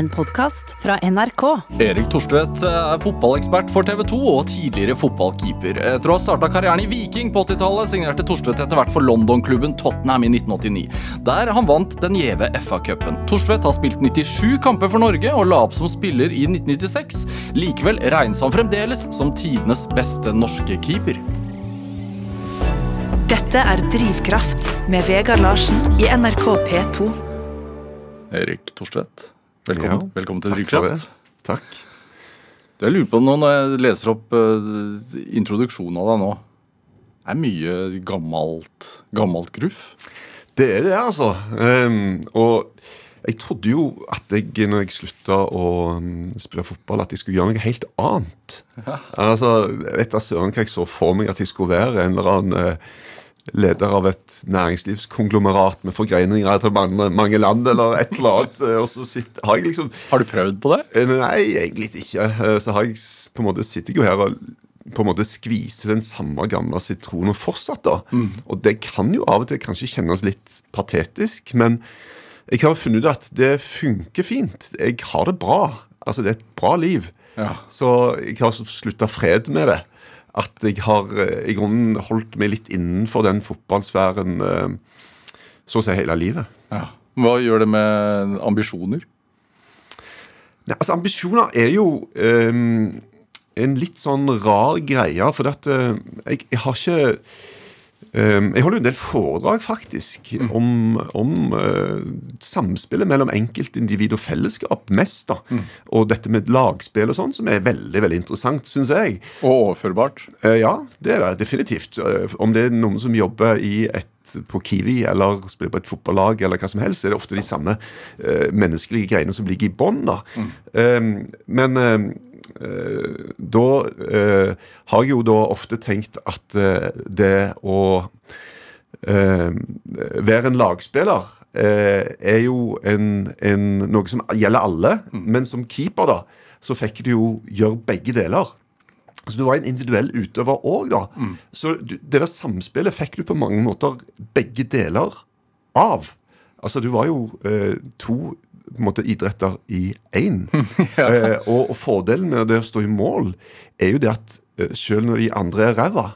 En podkast fra NRK. Erik Torstvedt er fotballekspert for TV 2 og tidligere fotballkeeper. Etter å ha starta karrieren i Viking på 80-tallet, signerte Torstvedt etter hvert for London-klubben Tottenham i 1989, der han vant den gjeve FA-cupen. Torstvedt har spilt 97 kamper for Norge og la opp som spiller i 1996. Likevel regnes han fremdeles som tidenes beste norske keeper. Dette er Drivkraft med Vegard Larsen i NRK P2. Erik Torstvedt, velkommen, Ja, velkommen til Drivkraft. Takk. Det jeg lurer på nå når jeg leser opp uh, introduksjonen av deg nå, Det er mye gammelt, gammelt gruff. Det er det, altså. Um, og jeg trodde jo at jeg, når jeg slutta å um, spille fotball, at jeg skulle gjøre noe helt annet. Altså, Jeg vet da søren hva jeg så for meg at jeg skulle være. En eller annen eh, leder av et næringslivskonglomerat med forgreininger til mange, mange land, eller et eller annet. eh, Og så sitter, har jeg liksom Har du prøvd på det? Eh, Nei, egentlig ikke. Eh, Så har jeg på en måte sitter jeg jo her og på en måte skviser den samme gamle sitronen fortsatt. da. Og det kan jo av og til kanskje kjennes litt patetisk, men jeg har funnet ut at det funker fint. Jeg har det bra. Altså, det er et bra liv. Ja. Så jeg har slutta fred med det. At jeg har eh, i grunnen holdt meg litt innenfor den fotballsfæren eh, så å si hele livet. ja. Hva gjør det med ambisjoner? Nei, altså Ambisjoner er jo um, en litt sånn rar greie, for at uh, jeg, jeg har ikke Jeg holder jo en del foredrag, faktisk, om, om uh, samspillet mellom enkeltindivid og fellesskap, mest. da. Og dette med lagspill og sånn, som er veldig veldig interessant, syns jeg. Og overførbart? Uh, ja, det er det definitivt. Uh, Om det er noen som jobber i et, på Kiwi eller spiller på et fotballag, eller hva som helst, er det ofte de samme menneskelige greiene som ligger i bånn. da. Eh, men da eh, har jeg jo da ofte tenkt at eh, det å eh, være en lagspiller eh, er jo en, en, noe som gjelder alle. Men som keeper da, så fikk du jo gjøre begge deler. Så du var en individuell utøver òg, da. Så du, det der samspillet fikk du på mange måter begge deler av. Altså, du var jo eh, to på en måte, idretter i én. eh, og, og fordelen med det å stå i mål er jo det at eh, selv når de andre er ræva,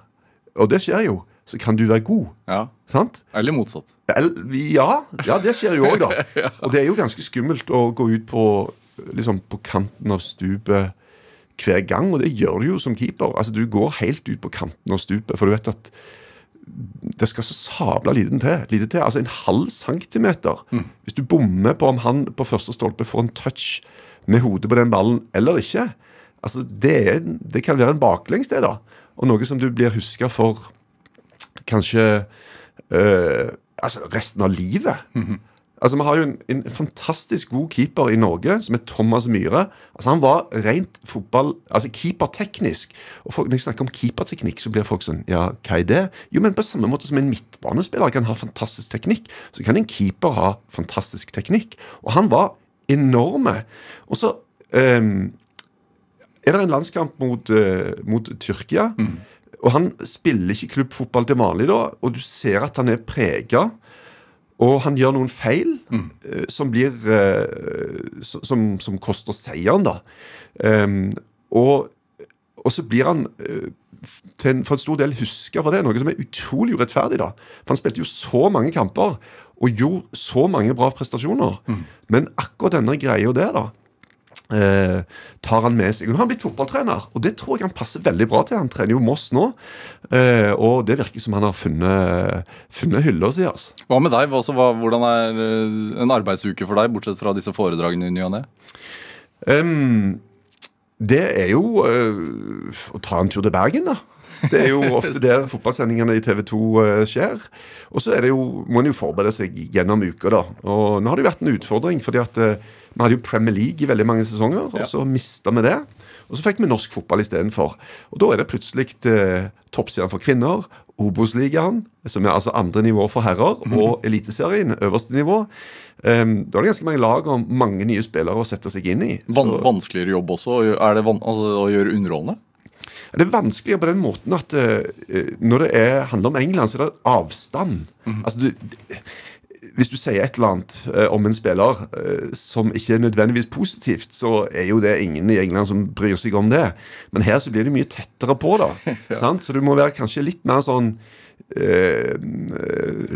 og det skjer jo, så kan du være god. Ja. Sant? Eller motsatt. El- Ja, ja, det skjer jo òg, da. Og det er jo ganske skummelt å gå ut på, liksom, på kanten av stupet hver gang, og det gjør du jo som keeper. Altså, Du går helt ut på kanten av stupet, for du vet at det skal så sabla lite til. Lite til. Altså en halv centimeter. Hvis du bommer på om han på første stolpe får en touch med hodet på den ballen eller ikke, altså det, er, det kan være en baklengs, det, da. Og noe som du blir huska for kanskje øh, altså resten av livet. Altså, Vi har jo en, en fantastisk god keeper i Norge som er Thomas Myhre. Altså, Han var rent fotball, altså keeperteknisk. Og folk, Når jeg snakker om keeperteknikk, så blir folk sånn Ja, hva er det? Jo, men på samme måte som en midtbanespiller kan ha fantastisk teknikk, så kan en keeper ha fantastisk teknikk. Og han var enorme. Og så um, er det en landskamp mot, uh, mot Tyrkia. Og han spiller ikke klubbfotball til vanlig da, og du ser at han er prega. Og han gjør noen feil eh, som blir uh, som, som koster seieren, da. Um, og, og så blir han uh, en, for en stor del huska for det, noe som er utrolig urettferdig. da. For Han spilte jo så mange kamper og gjorde så mange bra prestasjoner. Men akkurat denne greia der, da, eh, tar han med seg. Nå har han blitt fotballtrener, og det tror jeg han passer veldig bra til. Han trener jo Moss nå, eh, og det virker som han har funnet, funnet hylla si. Altså. Hva med deg? Også, hva, hvordan er eh, en arbeidsuke for deg, bortsett fra disse foredragene i ny og ne? Um, det er jo eh, å ta en tur til Bergen, da. Det er jo ofte der fotballsendingene i TV 2 eh, skjer. Og så må en jo forberede seg gjennom uka, da. Og nå har det jo vært en utfordring, fordi at vi hadde jo Premier League i veldig mange sesonger, og Ja. så mista vi det. Og så fikk vi norsk fotball istedenfor. Og da er det plutselig eh, toppserien for kvinner, Obos-ligaen, som er altså andre nivå for herrer, og Eliteserien, øverste nivå. Um, da er det ganske mange lag og mange nye spillere å sette seg inn i. Van, Så- vanskeligere jobb også? Er det van, altså, å gjøre underholdende? Det er vanskeligere på den måten at uh, når det er, handler om England, så er det avstand. Altså, du, hvis du sier et eller annet eh, om en spiller eh, som ikke er nødvendigvis positivt, så er jo det ingen i England som bryr seg om det. Men her så blir det mye tettere på, da. sant? Så du må være kanskje litt mer sånn eh,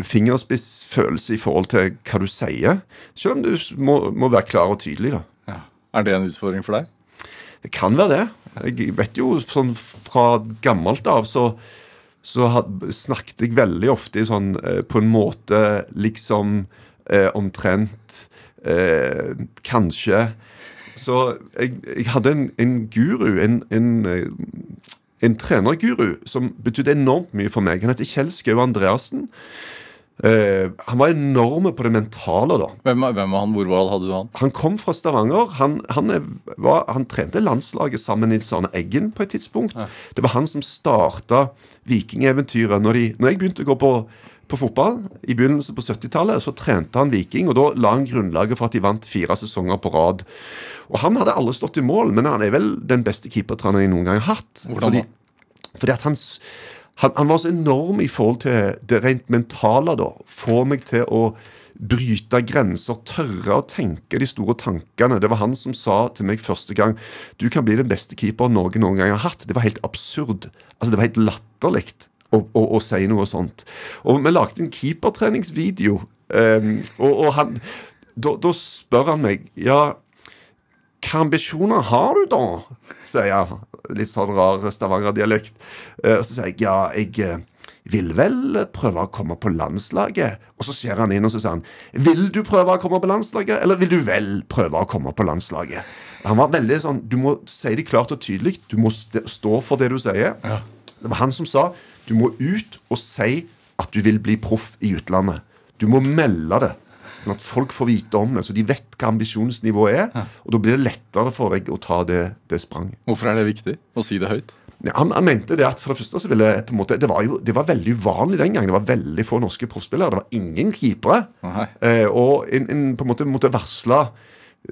fingerspissfølelse i forhold til hva du sier. Selv om du må, må være klar og tydelig, da. Ja. Er det en utfordring for deg? Det kan være det. Jeg vet jo sånn fra gammelt av så, så had, snakket jeg veldig ofte sånn eh, på en måte liksom eh, omtrent eh, Kanskje. Så jeg, jeg hadde en, en guru, en, en, eh, en trenerguru, som betydde enormt mye for meg. Han heter Kjell Skau Andreassen. Eh, han var enorm på det mentale, da. Hvem, hvem var han? Hvor var, hadde du han? Han kom fra Stavanger. Han, han, var, han trente landslaget sammen med Nils Arne Eggen på et tidspunkt. Det var han som starta vikingeventyret. Når, de, når jeg begynte å gå på, på fotball i begynnelsen på 70-tallet, så trente han Viking, og da la han grunnlaget for at de vant fire sesonger på rad. Og han hadde alle stått i mål, men han er vel den beste keepertreneren jeg noen gang har hatt. Hvordan Fordi, fordi at han, han, han var så enorm i forhold til det rent mentale, da. Få meg til å bryte grenser, tørre å tenke de store tankene. Det var han som sa til meg første gang du kan bli den beste keeperen Norge noen gang har hatt. Det var helt absurd. Altså, det var helt latterlig å, å, å si noe sånt. Og vi lagde en keepertreningsvideo, um, og, og han da, da spør han meg ja, hva ambisjoner har du da? sier jeg. Litt sånn rar Stavanger-dialekt. Eh, Og så sier jeg ja, jeg eh, vil vel prøve å komme på landslaget. Og så ser han inn og så sier han vil du prøve å komme på landslaget, eller vil du vel prøve å komme på landslaget? Han var veldig sånn Du må si det klart og tydelig. Du må stå for det du sier. Det var han som sa du må ut og si at du vil bli proff i utlandet. Du må melde det. Sånn at folk får vite om det, så de vet hva ambisjonsnivået er. Og da blir det lettere for deg å ta det, det spranget. Hvorfor er det viktig å si det høyt? Ja, han, han mente det at for det første så ville på en måte, Det var jo det var veldig uvanlig den gangen. Det var veldig få norske proffspillere. Det var ingen keepere. Eh, og en, en på en måte måtte varsle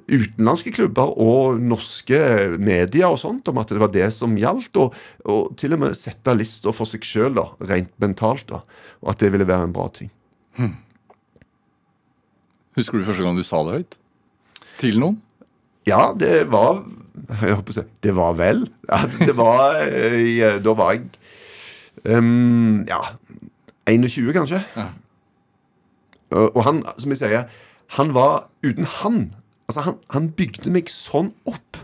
utenlandske klubber og norske medier og sånt om at det var det som gjaldt. Og, og til og med sette lista for seg sjøl, rent mentalt. da, Og at det ville være en bra ting. Husker du første gang du sa det høyt? Til noen? Ja, det var Det var vel. Ja, det var eh, Da var jeg um, Ja 21, kanskje. Ja. Og han, som jeg sier, han var uten han Altså, han, han bygde meg sånn opp.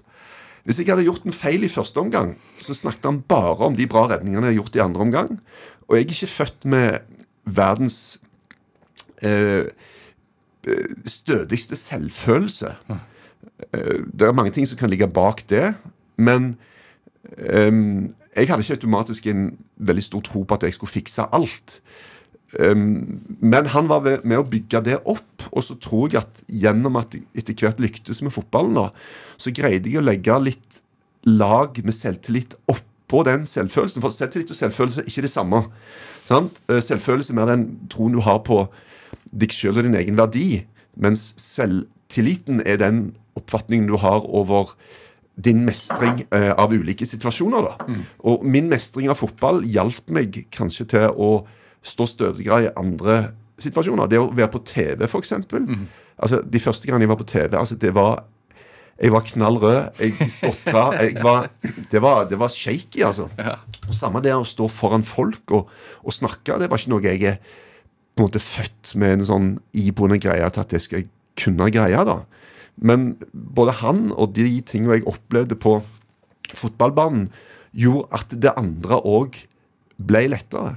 Hvis jeg hadde gjort en feil i første omgang, så snakket han bare om de bra redningene jeg hadde gjort i andre omgang. Og jeg er ikke født med verdens eh, eh, stødigste selvfølelse. Eh, Det er mange ting som kan ligge bak det, men um, jeg hadde ikke automatisk en veldig stor tro på at jeg skulle fikse alt. Um, men han var med å bygge det opp, og så tror jeg at gjennom at jeg etter hvert lyktes med fotballen, da, så greide jeg å legge litt lag med selvtillit oppå den selvfølelsen. For selvtillit og selvfølelse er ikke det samme. Sant? Eh, Selvfølelse er mer den troen du har på deg sjøl og din egen verdi, mens selvtilliten er den oppfatningen du har over din mestring eh, av ulike situasjoner. da. Og min mestring av fotball hjalp meg kanskje til å stå stødigere i andre situasjoner. Det å være på TV, f.eks. Altså, de første gangene jeg var på TV, altså, det var jeg var knall rød. Jeg stotra. Jeg var, det, var, det var shaky, altså. Og Samme det å stå foran folk og, og snakke. Det var ikke noe jeg på en måte født med en sånn iboende greie til at jeg skal kunne greie. da. Men både han og de tingene jeg opplevde på fotballbanen, gjorde at det andre òg ble lettere.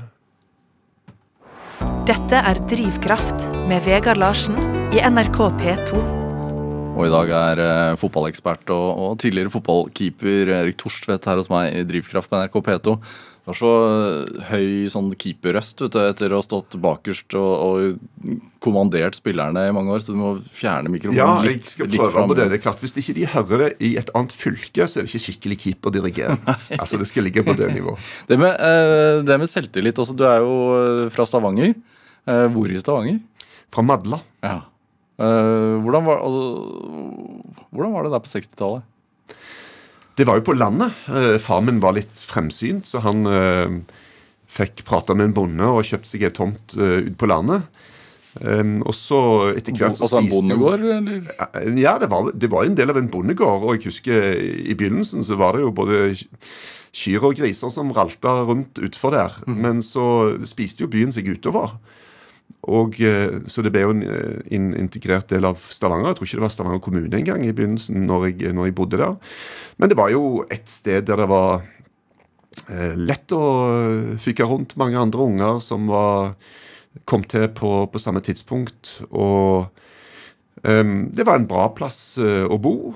Dette er Drivkraft med Vegard Larsen i NRK P2. Og i dag er eh, fotballekspert og, og tidligere fotballkeeper Erik Torstvedt her hos meg i Drivkraft på NRK P2. Du har så eh, høy sånn keeperrøst vet du, etter å ha stått bakerst og, og kommandert spillerne i mange år, så du må fjerne mikrofonen Ja, litt, jeg skal prøve å det. det er klart, Hvis ikke de hører det i et annet fylke, så er det ikke skikkelig keeperdirigering. altså, det skal ligge på det nivået. Det med, eh, det med selvtillit også. Du er jo eh, fra Stavanger. Hvor i Stavanger? Fra Madla. Ja. Hvordan, var, altså, hvordan var det der på 60-tallet? Det var jo på landet. Eh, far min var litt fremsynt, så han eh, fikk prata med en bonde og kjøpte seg ei tomt eh, ute på landet. Um, og så etter hvert så Altså en spiste jo- bondegård, eller? Ja, det var, det var en del av en bondegård. Og jeg husker i begynnelsen så var det jo både kyr og griser som ralta rundt utfor der. Men så spiste jo byen seg utover. Og eh, Så det ble jo en eh, in integrert del av Stavanger. Jeg tror ikke det var Stavanger kommune engang i begynnelsen, når jeg, når jeg bodde der. Men det var jo et sted der det var eh, lett å fyke rundt mange andre unger som var, kom til på, på samme tidspunkt. Og ehm, det var en bra plass eh, å bo.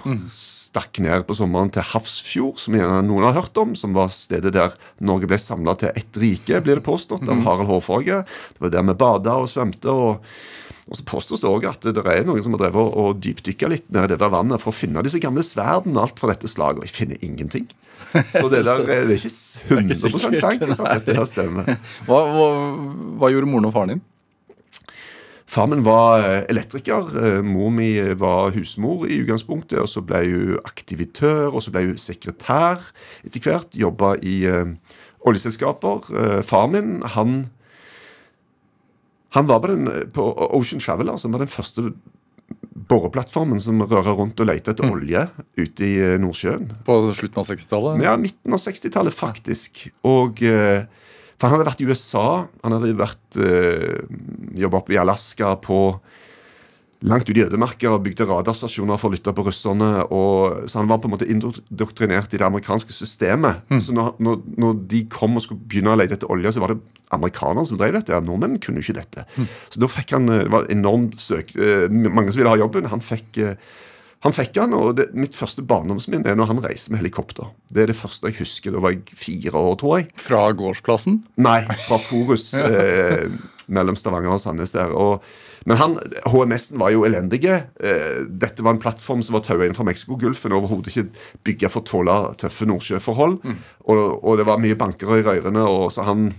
Stakk ned på sommeren til Hafrsfjord, som gjerne noen har hørt om. Som var stedet der Norge ble samla til ett rike, blir det påstått, av Harald Hårfagre. Det var der vi bada og svømte. og og så påstås det òg at det er noen som har drevet og- og dypdykka litt ned i det der vannet for å finne disse gamle sverdene alt fra dette slaget, og jeg finner ingenting. Så det der det er ikke 100 sikkert, enkelt at dette her stemmer. Hva, hva, hva gjorde moren og faren din? Far min var eh, elektriker. eh, Mor mi var husmor i utgangspunktet. og Så ble hun aktivitør, og så ble hun sekretær etter hvert. Jobba i uh, oljeselskaper. Uh, far min, han han var på, den, på Ocean Traveler, som var den første boreplattformen som rører rundt og leter etter olje ute i eh, Nordsjøen. På slutten av 60-tallet? Ja, midten av 60-tallet, faktisk. Og eh, For han hadde vært i USA. Han hadde vært øh, jobba oppe i Alaska på langt ute i ødemarka og bygde radarstasjoner for å lytte på russerne. Og, så han var på en måte indoktrinert i det amerikanske systemet. Så når, når, når de kom og skulle begynne å lete etter olje, så var det amerikanerne som drev dette. Nordmenn kunne jo ikke dette. Så da fikk han eh, Det var enormt søk... eh, Mange som ville ha jobben. Han fikk eh, han fikk han, og det, Mitt første barndomsminne er når han reiser med helikopter. Det er det første jeg husker. Da var jeg fire år, tror jeg. Fra gårdsplassen? Nei, fra Forus eh, mellom Stavanger og Sandnes der. Og, men han, HMS-en var jo elendige. Eh, dette var en plattform som var taua inn fra Mexicogolfen. Overhodet ikke bygga for å tåle tøffe nordsjøforhold. Og, og det var mye banker i rørene, og så han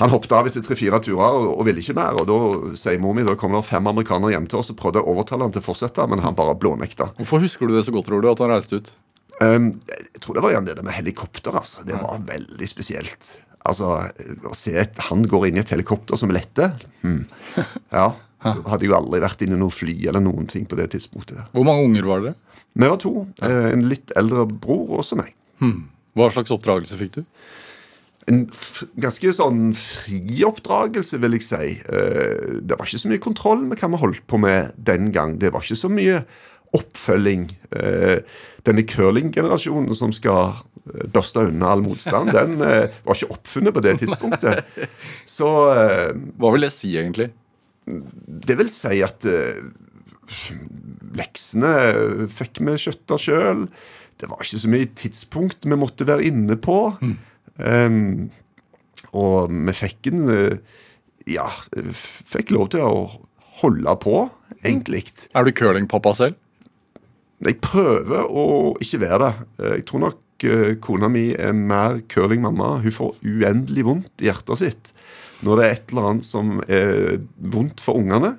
han hoppet av etter tre-fire turer og, og ville ikke mer. og Da sier mor mi, da kom det fem amerikanere hjem til oss og prøvde å overtale han til å fortsette, men han bare blånekta. Hvorfor husker du det så godt, tror du, at han reiste ut? Um, jeg tror det var igjen det med helikopter. altså. Det var veldig spesielt. Altså, Å se at han går inn i et helikopter som letter hmm. Ja. Da hadde jo aldri vært inne i noe fly eller noen ting på det tidspunktet. Hvor mange unger var dere? Vi var to. Ja. En litt eldre bror og også meg. Hva slags oppdragelse fikk du? En f ganske sånn fri oppdragelse, vil jeg si. Eh, Det var ikke så mye kontroll med hva vi holdt på med den gang. Det var ikke så mye oppfølging. Eh, Denne curlinggenerasjonen som skal eh, børste unna all motstand, den eh, var ikke oppfunnet på det tidspunktet. Så eh, Hva vil det si, egentlig? det vil si at eh, leksene fikk vi skjøtta sjøl. Det var ikke så mye tidspunkt vi måtte være inne på. Um, og vi fikk en eh, Ja, fikk lov til å holde på, egentlig. Er du curlingpappa selv? Jeg prøver å ikke være det. Eh, Jeg tror nok eh, kona mi er mer curlingmamma. Hun får uendelig vondt i hjertet sitt når det er et eller annet som er vondt for ungene.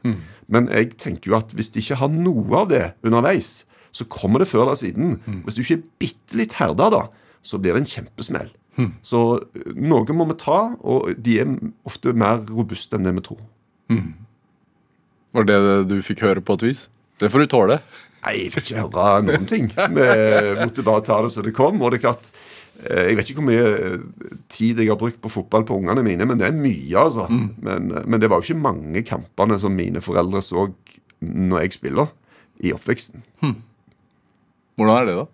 Men jeg tenker jo at hvis de ikke har noe av det underveis, så kommer det før eller siden. Hvis du ikke er bitte litt herda, da, så blir det en kjempesmell. Så eh, noe må vi ta, og de er ofte mer robuste enn det vi tror. Var det det du fikk høre på et vis? Det får du tåle. Nei, jeg fikk ikke høre noen ting. Vi måtte bare ta det som det kom. Og det er klart, eh, Jeg vet ikke hvor mye eh, tid jeg har brukt på fotball på ungene mine, men det er mye, altså. Men, eh, men det var jo ikke mange kampene som mine foreldre så når jeg spiller, i oppveksten. Hvordan er det, da?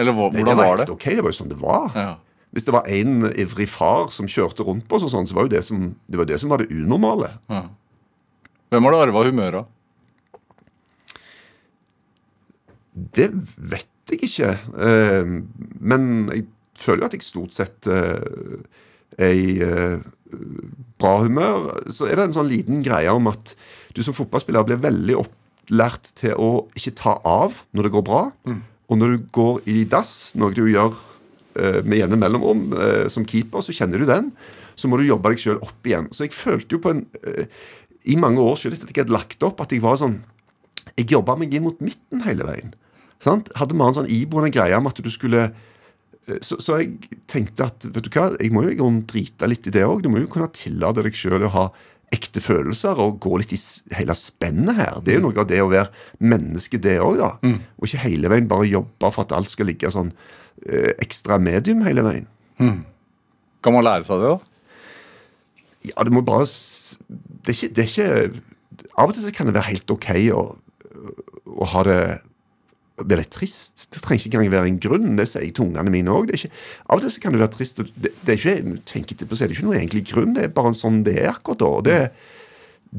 Eller hvordan Nei, det var var det? ok, det var jo sånn det var. Ja. Hvis det var en ivrig far som kjørte rundt på oss, og sånn, så var jo det som det var det som var det unormale. Ja. Hvem har du arva humøret av? Det vet jeg ikke. Eh, men jeg føler jo at jeg stort sett eh, er i eh, bra humør. Så er det en sånn liten greie om at du som fotballspiller blir veldig opplært til å ikke ta av når det går bra. Og når du går i dass, noe du gjør med jevne mellomrom eh, som keeper, så kjenner du den. Så må du jobbe deg sjøl opp igjen. Så jeg følte jo på en eh, I mange år selv etter at jeg hadde lagt opp, at jeg var sånn Jeg jobba meg inn mot midten hele veien. Sant? Hadde man en sånn iboende greie om at du skulle eh, så, så jeg tenkte at vet du hva, jeg må jo drite litt i det òg. Du må jo kunne tillate deg sjøl å ha ekte følelser og gå litt i hele spennet her. Det er jo noe av det å være menneske, det òg, da. Og ikke hele veien bare jobbe for at alt skal ligge sånn eh, ekstra medium hele veien. Kan man lære seg det, da? Ja, det må bare Det er ikke, det er ikke Av og til kan det være helt OK å, å ha det være litt trist. Det trenger ikke engang være en grunn. Det sier jeg til ungene mine òg. Av og til kan det være trist. Det, det er ikke, tenker på, så er det ikke noe egentlig grunn. Det er bare en sånn det er akkurat da. og Det,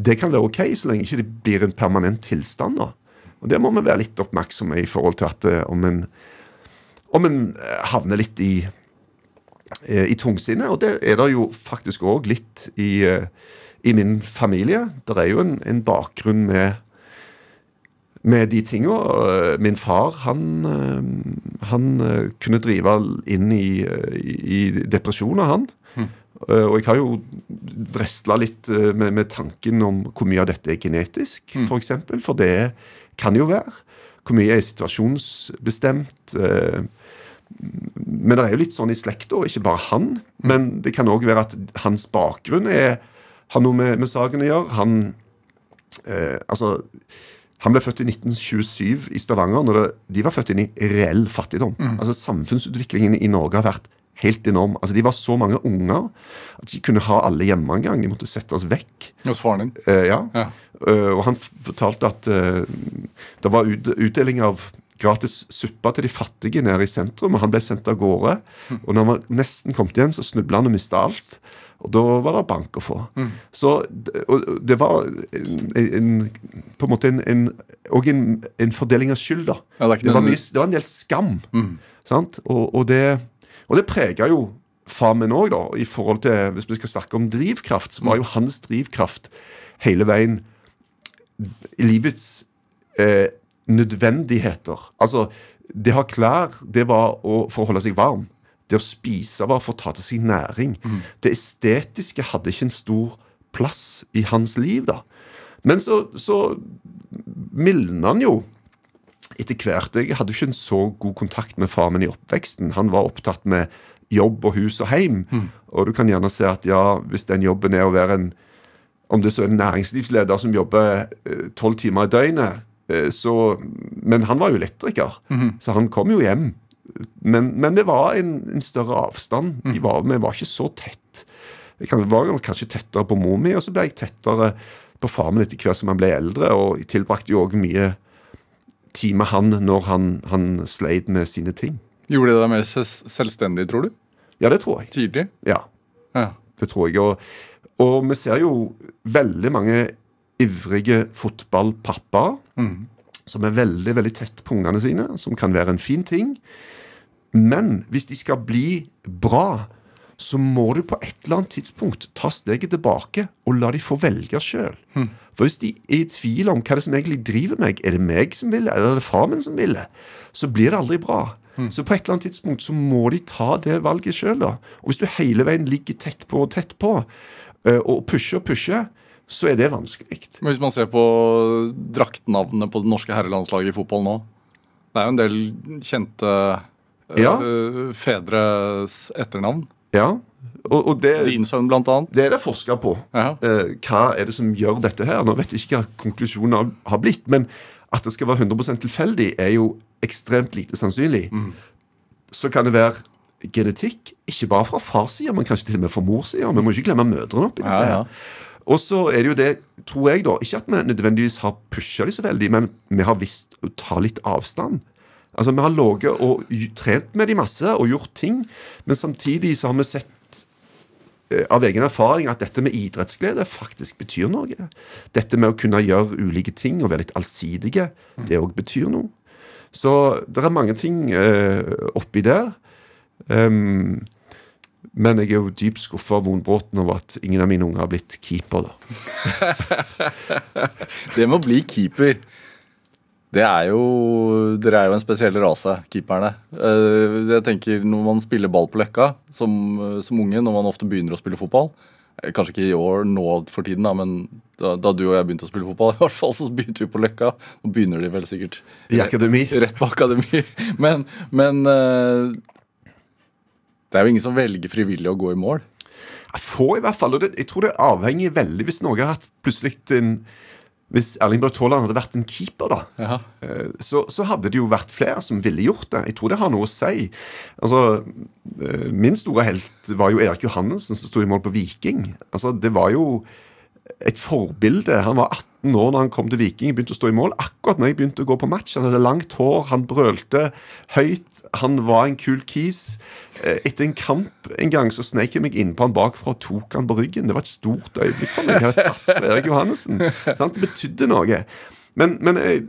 det kan være OK så lenge ikke det blir en permanent tilstand. da. Og Det må vi være litt oppmerksomme i forhold til at eh, om en, om en eh, havner litt i eh, i tungsinnet, og det er det jo faktisk òg litt i, eh, i min familie. Det er jo en, en bakgrunn med, med de tinga. Min far, han, han kunne drive inn i, i depresjoner, han. Mm. Og jeg har jo vresla litt med, med tanken om hvor mye av dette er genetisk, for f.eks. For, for det kan jo være. Hvor mye er situasjonsbestemt. eh, men det er jo litt sånn i slekta, ikke bare han. Men det kan òg være at hans bakgrunn er, har noe med, med saken å gjøre. Han eh, Altså, han ble født i 1927 i Stavanger. når det, De var født inn i reell fattigdom. Altså Samfunnsutviklingen i Norge har vært helt enorm. Altså De var så mange unger at de kunne ha alle hjemme en gang. De måtte settes vekk. Hos faren din? Eh, ja. Ja. Uh, og han fortalte at uh, det var ut, utdeling av gratis suppe til de fattige nede i sentrum, og han ble sendt av gårde. Og når han var nesten kommet hjem, så snubla han og mista alt. Og da var det bank å få. Så og det var en, en, på en måte en, en, og en, en fordeling av skyld, da. Ja, det det, var mye, det var en del skam. Sant? Og, og det, og det prega jo far min òg, da. I forhold til, Hvis vi skal snakke om drivkraft, så var jo hans drivkraft hele veien i livets eh, nødvendigheter. Altså, det å ha klær, det var å, for å holde seg varm. Det å spise var for å ta til seg næring. Det estetiske hadde ikke en stor plass i hans liv, da. Men så, så mildna han jo etter hvert. Jeg hadde jo ikke en så god kontakt med far min i oppveksten. Han var opptatt med jobb og hus og heim. Og du kan gjerne se at ja, hvis den jobben er å være en om det så er en næringslivsleder som jobber tolv timer i døgnet, eh, så Men han var jo elektriker, så han kom jo hjem. Men, men det var en, en større avstand. Vi var, vi var ikke så tett. Jeg var kanskje tettere på mor mi, og så ble jeg tettere på far min etter hvert som han ble eldre. Og jeg tilbrakte jo òg mye tid med han når han, han sleit med sine ting. Gjorde det deg mer selvstendig, tror du? Ja, det tror jeg. Tidlig? Ja. Ja. Det tror jeg. Og, og vi ser jo veldig mange ivrige fotballpappaer som er veldig veldig tett på ungene sine, som kan være en fin ting. Men hvis de skal bli bra, så må du på et eller annet tidspunkt ta steget tilbake og la de få velge sjøl. For hvis de er i tvil om hva det er som egentlig driver meg, er det meg som vil, eller er det far min som vil, så blir det aldri bra. Så på et eller annet tidspunkt så må de ta det valget sjøl. Og hvis du hele veien ligger tett på og tett på, eh, og pusher og pusher, så er det vanskelig. Men hvis man ser på draktnavnene på det norske herrelandslaget i fotball nå Det er jo en del kjente eh, Ja. fedres etternavn. Ja, og, og det, Din sønn, blant annet. det er det forska på. Ja. Eh, hva er det som gjør dette her? Nå vet jeg ikke hva konklusjonen har, blitt, men at det skal være 100% tilfeldig, er jo ekstremt lite sannsynlig. Så kan det være genetikk, ikke bare fra fars side, men kanskje til og med fra mors side. Vi må ikke glemme mødrene oppi dette. Ja, ja. her. Og så er det jo det, tror jeg, da Ikke at vi nødvendigvis har pusha de så veldig, men vi har visst å ta litt avstand. Altså, Vi har ligget og trent med de masse og gjort ting, men samtidig så har vi sett eh, av egen erfaring at dette med idrettsglede faktisk betyr noe. Dette med å kunne gjøre ulike ting og være litt allsidige, det òg betyr noe. Så det er mange ting eh, oppi der. Ehm, men jeg er jo dypt skuffa og vondbråten over at ingen av mine unger har blitt keeper. da. Det med å bli keeper det er jo, Dere er jo en spesiell rase, keeperne. Eh, Jeg tenker Når man spiller ball på Løkka som, som unge, når man ofte begynner å spille fotball eh, Kanskje ikke i år nå for tiden, da, men da, da du og jeg begynte å spille fotball, i hvert fall så begynte vi på Løkka. Nå begynner de vel sikkert I akademi. rett på akademi. Men, men eh, det er jo ingen som velger frivillig å gå i mål. Få, i hvert fall. Og det, jeg tror det avhenger veldig hvis Norge har hatt plutselig en Hvis Erling Braut Haaland hadde vært en keeper, da, eh, så, så hadde det jo vært flere som ville gjort det. Jeg tror det har noe å si. Altså, eh, Min store helt var jo Erik Johannessen, som sto i mål på Viking. Altså, Det var jo et forbilde. Han var 18 år da han kom til Viking og begynte å stå i mål. Akkurat når jeg begynte å gå på match. Han hadde langt hår, han brølte høyt. Han var en kul kis. Eh, Etter en kamp en gang så snek jeg meg innpå han bakfra og tok han på ryggen. Det var et stort øyeblikk for meg. Jeg hadde tatt på Erik Johannessen. Sant? Det betydde noe. Men, men jeg,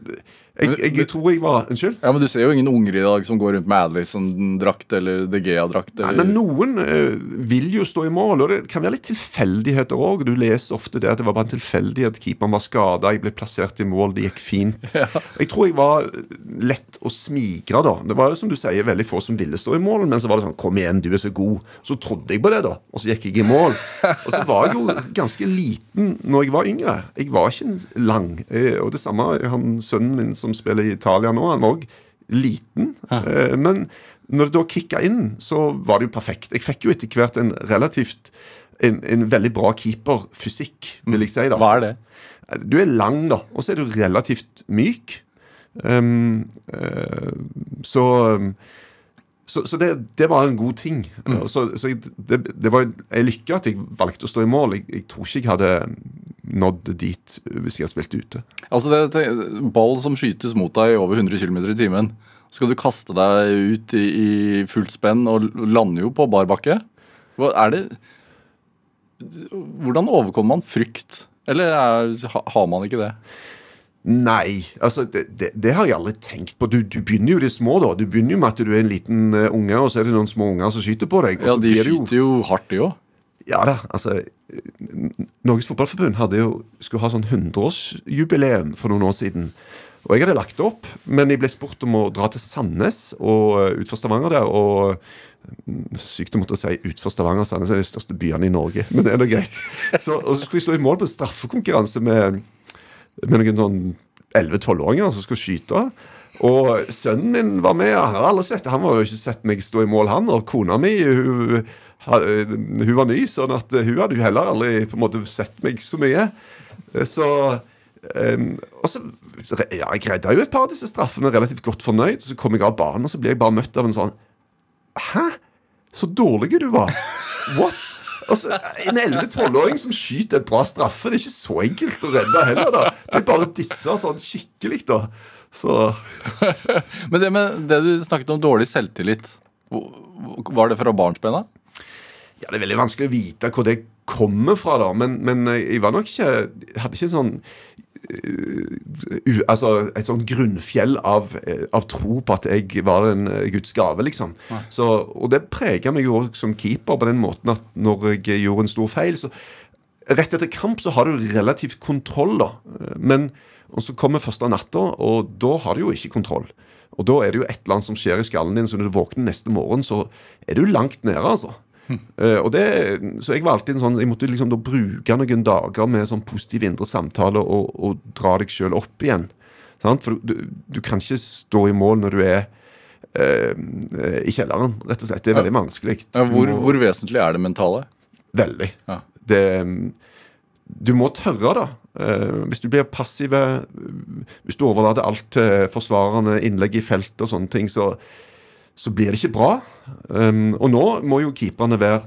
jeg, jeg, jeg tror jeg var Unnskyld? ja, men du ser jo ingen unger i dag som går rundt med Adlison-drakt eller De Gea-drakt. Eller- men noen uh, vil jo stå i mål, og det kan være litt tilfeldigheter òg. Du leser ofte det at det var bare en tilfeldighet. Keeperen var skada, jeg ble plassert i mål, det gikk fint. Jeg tror jeg var lett å smigre, da. Det var jo som du sier, veldig få som ville stå i mål, men så var det sånn Kom igjen, du er så god. Så trodde jeg på det, da. Og så gikk jeg i mål. Og så var jeg jo ganske liten når jeg var yngre. Jeg var ikke lang. Eh, Og det samme han sønnen min som spiller i Italia nå, han var òg liten. Ja. Men når det da kicka inn, så var det jo perfekt. Jeg fikk jo etter hvert en relativt en, en veldig bra keeperfysikk, vil jeg si. da. Hva er det? Du er lang, da, og så er du relativt myk. Um, uh, så så, så det, det var en god ting. Mm. Så, så jeg, det, det var ei lykke at jeg valgte å stå i mål. Jeg, jeg tror ikke jeg hadde nådd dit hvis jeg har spilt ute. Altså, det, det, Ball som skytes mot deg i over 100 km i timen. Så skal du kaste deg ut i, i fullt spenn og lander jo på bar bakke. Er Hvordan overkommer man frykt? Eller er, har man ikke det? Nei, altså det, det, det har jeg aldri tenkt på. Du, du begynner jo i det små, da. Du begynner jo med at du er en liten eh, unge, og så er det noen små unger som skyter på deg. Ja, så De det jo- skyter jo hardt, de òg. Ja da, altså Norges Fotballforbund hadde jo, skulle ha sånn 100-årsjubileum for noen år siden. Og jeg hadde lagt det opp, men jeg ble spurt om å dra til Sandnes og uh, utfor Stavanger der. Og mm, sykt å måtte si utfor Stavanger. Sandnes er de største byene i Norge, men det er nå greit. Så, og så skulle jeg stå i mål på straffekonkurranse med, med noen sånn 11-12-åringer som skulle skyte. Og sønnen min var med. Han hadde aldri sett det. Han var jo ikke sett meg stå i mål, han. Og kona mi hun, hun var ny, sånn at hun hadde jo heller aldri på en måte sett meg så mye. Så um, Og så Ja, jeg redda jo et par av disse straffene relativt godt fornøyd. Så kom jeg av banen, og så ble jeg bare møtt av en sånn Hæ? Så dårlig du var. What? Altså, En 11-12-åring som skyter et bra straffe, det er ikke så enkelt å redde heller. da. Det er bare disse sånn skikkelig, da. Så Men det, med, det du snakket om dårlig selvtillit, var det fra barnsben av? Ja, Det er veldig vanskelig å vite hvor det kommer fra, da. Men, men jeg var nok ikke Hadde ikke en sånn uh, altså et sånn grunnfjell av, eh, av tro på at jeg var en eh, Guds gave, liksom. Så, og det prega meg jo som keeper på den måten at når jeg gjorde en stor feil, så Rett etter kamp så har du relativt kontroll, da. Men og så kommer første natta, og da har du jo ikke kontroll. Og da er det jo et eller annet som skjer i skallen din, så når du våkner neste morgen, så er du langt nede, altså. Og det, så jeg var alltid en sånn Jeg måtte liksom da bruke noen dager med sånn positiv indre samtale og, og dra deg sjøl opp igjen. Sant? For du, du kan ikke stå i mål når du er uh, i kjelleren, rett og slett. Det er veldig vanskelig. Ja, hvor, hvor vesentlig er det mentale? Veldig. Ja. Det, du må tørre, da. Uh, hvis du blir passiv, hvis du overlater alt til forsvarende innlegg i felt og sånne ting, så, så blir det ikke bra. Um, og nå må jo keeperne være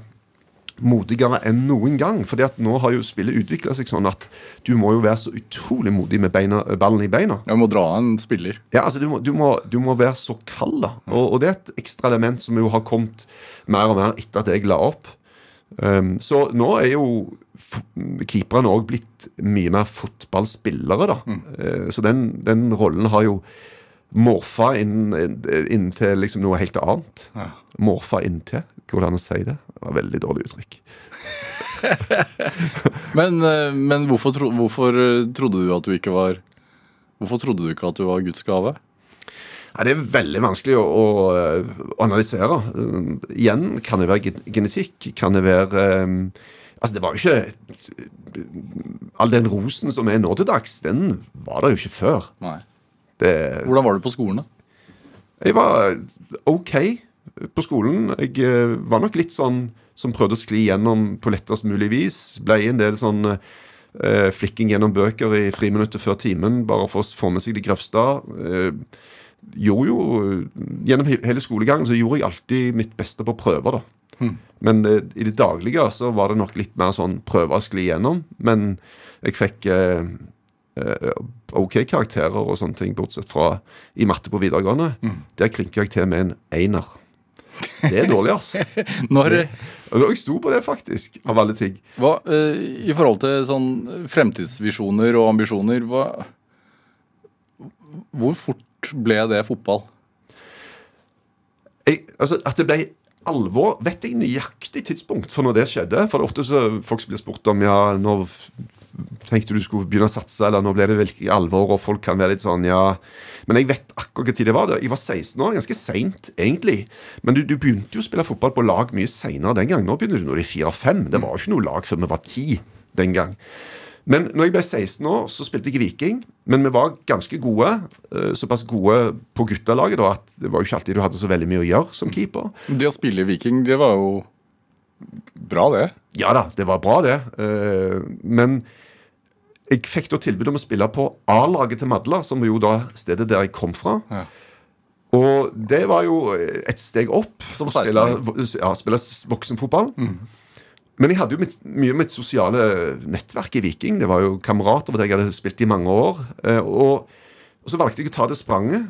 modigere enn noen gang. fordi at nå har jo spillet utvikla seg sånn at du må jo være så utrolig modig med beina, ballen i beina. Du må dra en spiller. Ja, altså du må, du må, du må være så kald, da. Og, og det er et ekstra element som jo har kommet mer og mer etter at jeg la opp. Um, så nå er jo keeperne òg blitt mye mer fotballspillere, da. Eh, så den, den rollen har jo morfa inn, inn til liksom noe helt annet. Ja. Morfa inntil. Går det an å si det? Det var veldig dårlig uttrykk. Men, eh, men hvorfor, tro, hvorfor eh, trodde du at du ikke var Hvorfor trodde du ikke at du var Guds gave? Ja, det er veldig vanskelig å, å, eh, analysere. Igjen kan det være genetikk. Kan det være um, Altså, det var jo ikke All den rosen som er nå til dags, den var der jo ikke før. Nei. Det, Hvordan var du på skolen, da? jeg var OK på skolen. Jeg eh, var nok litt sånn som prøvde å skli gjennom på lettest mulig vis. Ble en del sånn eh, flikking gjennom bøker i friminuttet før timen, bare for å få med seg det grøvste. Eh, gjorde jo Gjennom hele skolegangen så gjorde jeg alltid mitt beste på prøver, da. Men eh, i det daglige så var det nok litt mer sånn prøve å skli gjennom. Men jeg fikk eh, OK karakterer og sånne ting, bortsett fra i matte på videregående. Der klinker jeg til med en einer. Det er dårlig, ass. Når, jeg sto på det, faktisk, av alle ting. hva, eh, I forhold til sånn fremtidsvisjoner og ambisjoner, hva, hvor fort ble det fotball? Jeg, altså, at det ble alvor, vet jeg nøyaktig tidspunkt for når det skjedde. For det er ofte så folk som blir spurt om ja, når tenkte du skulle begynne å satse, eller nå ble det virkelig alvor, og folk kan være litt sånn ja Men jeg vet akkurat tid det var. Jeg var 16 år, ganske seint egentlig. Men du, du begynte jo å spille fotball på lag mye seinere den gang. Nå begynner du når du er 4-5. Det var jo ikke noe lag før vi var 10 den gang. Men når jeg ble 16 år, så spilte jeg i Viking. Men vi var ganske gode. eh, Såpass gode på guttelaget da, at det var jo ikke alltid du hadde så veldig mye å gjøre som keeper. Det å spille i Viking, det var jo bra, det. Ja da, det var bra, det. Eh, Men jeg fikk da tilbud om å spille på A-laget til Madla, som var jo da stedet der jeg kom fra. Ja. Og det var jo et steg opp. Som spille, ja, spille voksenfotball. Men jeg hadde jo mitt, mye mitt sosiale nettverk i Viking. Det var jo kamerater hvor jeg hadde spilt i mange år. Eh, Og, og så valgte jeg å ta det spranget,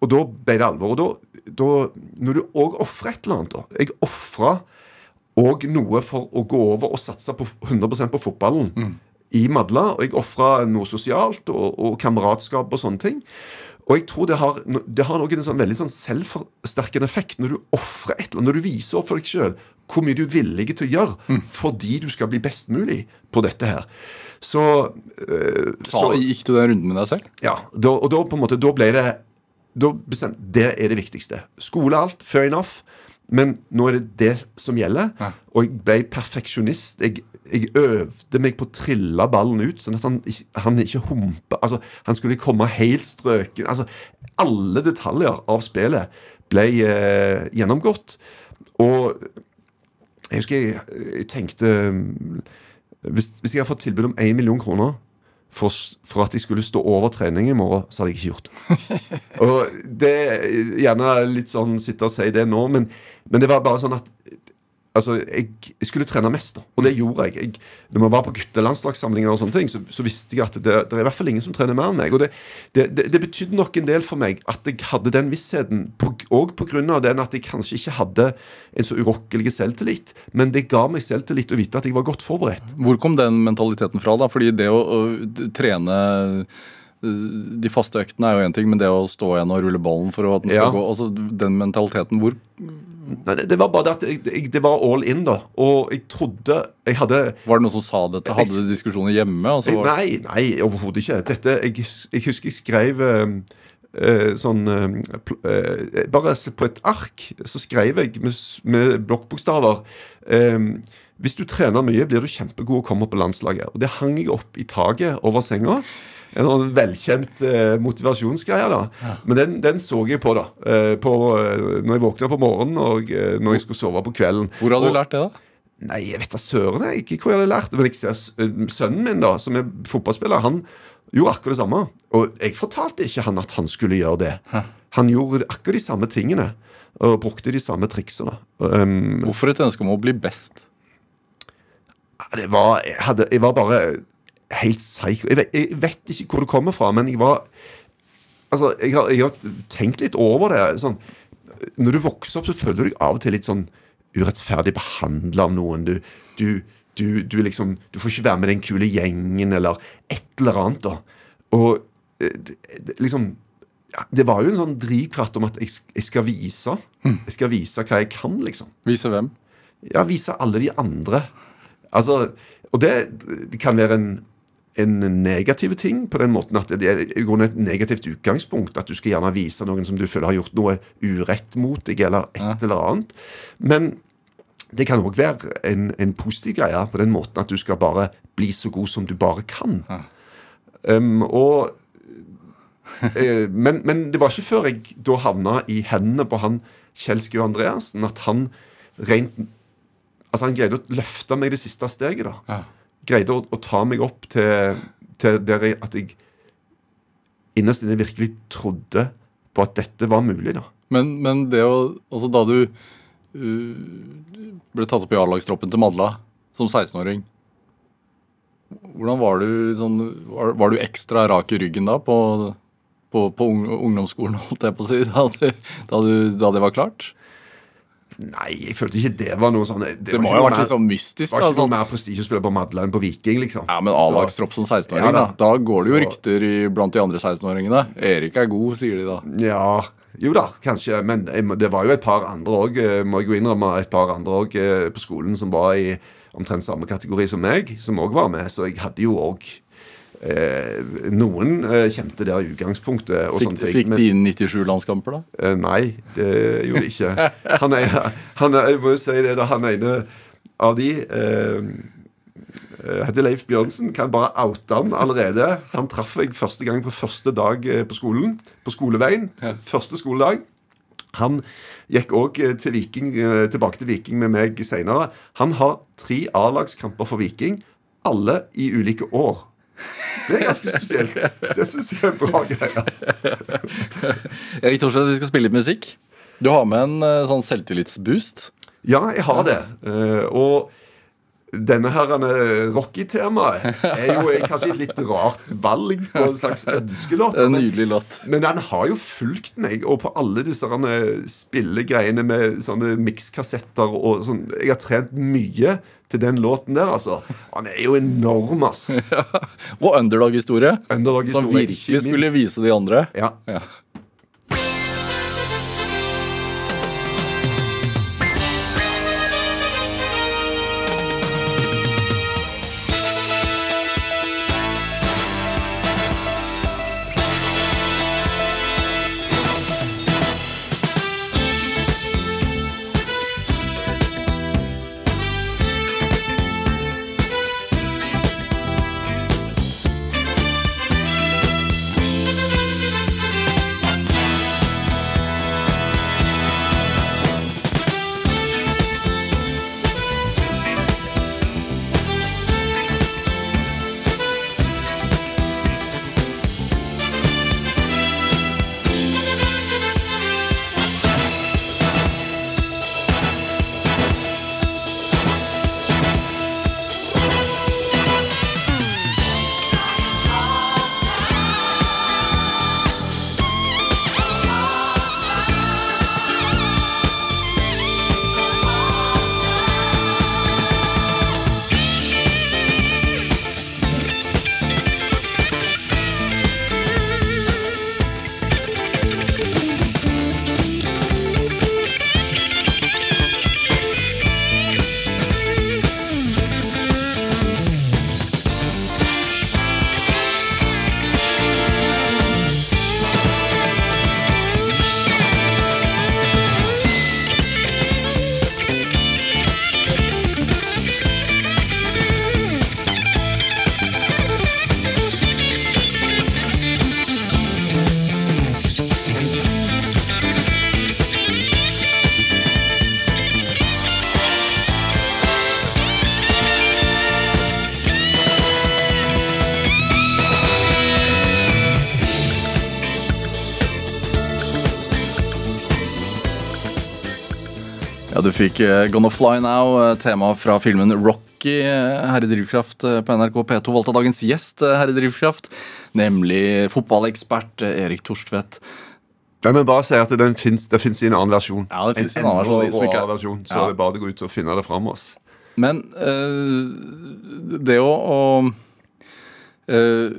og da ble det alvor. Og da, da når du òg ofrer et eller annet da. Jeg ofra òg noe for å gå over og satse på 100% på fotballen i Madla. Og jeg ofra noe sosialt og, og kameratskap og sånne ting. Og jeg tror det har, det har også en sånn veldig sånn selvforsterkende effekt når du offrer et eller annet, når du viser opp for deg sjøl hvor mye du er villig til å gjøre fordi du skal bli best mulig på dette her. Så, øh, Sa, gikk du den runden med deg selv? ja, da, og da på en måte, da ble det da bestemt, Det er det viktigste. Skole alt, fair enough. Men nå er det det som gjelder. Ja. Og jeg ble perfeksjonist. Jeg, jeg øvde meg på å trille ballen ut, sånn at han, han ikke humpa. Altså, han skulle komme helt strøken. Altså, alle detaljer av spillet ble eh, gjennomgått. Og jeg husker jeg, jeg tenkte mm, hvis, hvis jeg hadde fått tilbud om 1 million kroner for, for at jeg skulle stå over trening i morgen, så hadde jeg ikke gjort det. Og det er gjerne litt sånn sitte og si det nå, men, men det var bare sånn at Altså, jeg, jeg skulle trene mest, da. Og det gjorde jeg. jeg når man var på guttelandslagssamlinger, og sånne ting, så, så visste jeg at det, det er i hvert fall ingen som trener mer enn meg. Og det, det, det, betydde nok en del for meg at jeg hadde den vissheten, òg av den at jeg kanskje ikke hadde en så urokkelig selvtillit, men det ga meg selvtillit å vite at jeg var godt forberedt. Hvor kom den mentaliteten fra? da? Fordi det å, å trene de faste øktene er jo én ting, men det å stå igjen og rulle ballen for at den skal Ja. gå altså Den mentaliteten, hvor Nei, det, det var bare det at jeg, jeg, det var all in, da. Og jeg trodde Jeg hadde Var det noen som sa dette? Hadde du diskusjoner hjemme? Og så var, Nei, nei, overhodet ikke. Dette, jeg, jeg husker jeg skrev eh, eh, sånn eh, eh, Bare på et ark så skrev jeg med, med blokkbokstaver eh, Hvis du trener mye, blir du kjempegod og kommer på landslaget. Og det hang jeg opp i taket over senga. En sånn velkjent eh, motivasjonsgreie. da Men den, den så jeg på da eh, på, eh, når jeg våkna på morgenen og eh, når jeg skulle sove på kvelden. hvor hadde Og- du lært det, da? Nei, jeg vet da søren jeg, ikke hvor jeg hadde lært det. Men jeg ser øh, sønnen min, da, som er fotballspiller, han gjorde akkurat det samme. Og jeg fortalte ikke han at han skulle gjøre det. Han gjorde akkurat de samme tingene. Og brukte de samme triksene. Um, Hvorfor et ønske om å bli best? det var, jeg, hadde, jeg var bare helt psycho. Jeg vet, jeg vet ikke hvor det kommer fra, men jeg var Altså, jeg har, jeg har tenkt litt over det. Sånn, når du vokser opp, så føler du deg av og til litt sånn urettferdig behandla av noen. Du, du, du, du liksom Du får ikke være med den kule gjengen, eller et eller annet, da. Og eh, det- liksom ja, Det var jo en sånn drivkraft om at jeg, jeg skal vise. Jeg skal vise hva jeg kan, liksom. Vise hvem? Ja, vise alle de andre. Altså, og det, det kan være en, en negativ ting på den måten at det er i grunnen et negativt utgangspunkt. At du skal gjerne vise noen som du føler har gjort noe urett mot deg, eller et Ja. eller annet. Men det kan òg være en, en positiv greie på den måten at du skal bare bli så god som du bare kan. Ja. Um, og eh, men, men det var ikke før jeg da havna i hendene på han Kjelske og Andreassen, at han rent Altså Han greide å løfte meg det siste steget. da Ja. Greide å, å ta meg opp til, til der jeg, at jeg innerst inne virkelig trodde på at dette var mulig. da Men, men det å Altså, da du uh, ble tatt opp i A-lagstroppen til Madla som 16-åring Hvordan var du sånn var, var du ekstra rak i ryggen da på, på, på ungdomsskolen, holdt jeg på å si, da, du, da, du, da det var klart? Nei, jeg følte ikke det var noe sånn Det må jo ha vært litt sånn mystisk, Det var da. ikke noe Sånn. mer prestisje å spille på Madla enn på Viking, liksom. Ja, men A-lagstropp som 16-åring, Ja, da. da. Går det jo Så- rykter i, blant de andre 16-åringene. Erik er god, sier de da. Ja, jo da, kanskje. Men det var jo et par andre òg, må jeg jo innrømme, et par andre òg på skolen som var i omtrent samme kategori som meg, som òg var med. Så jeg hadde jo òg eh, Noen eh, kjente der i utgangspunktet. og Fikk, sånt, fikk men- de 97 landskamper, da? Eh, nei, det gjorde de ikke. Han er, han er, jeg må jo si det, da, han ene av de eh, eh, heter Leif Bjørnsen. Kan bare oute han allerede. Han traff jeg første gang på første dag eh, på skolen. På skoleveien. Første skoledag. Han gikk òg til tilbake til Viking med meg seinere. Han har tre A-lagskamper for Viking, alle i ulike år. Det er ganske spesielt. Det syns jeg er bra greier. Erik Thorstvedt, vi skal spille litt musikk. Du har med en eh, sånn selvtillitsboost. Ja, jeg har det. Eh, og denne her eh, Rocky-temaet er jo kanskje et litt rart valg på en slags ønskelåt. En nydelig låt. men den har jo fulgt meg, og på alle disse spillegreiene med sånne mikskassetter og sånn Jeg har trent mye til den låten der, altså. Han er jo enorm, ass. Og underdog-historie. Underdog-historie, Som virkelig skulle vise de andre. Ja. Ja. Fikk eh, Gonna Fly Now, eh, tema fra filmen Rocky eh, her i Drivkraft på NRK P2. Valgt av dagens gjest her i Drivkraft, nemlig fotballekspert Erik Torstvedt. Nei, men bare si at den finnes, det fins i en annen versjon. Ja, det finnes i en annen versjon, ikke er- versjon, så Ja. det er bare å gå ut og finne det fram. oss. Men øh, det å, å øh,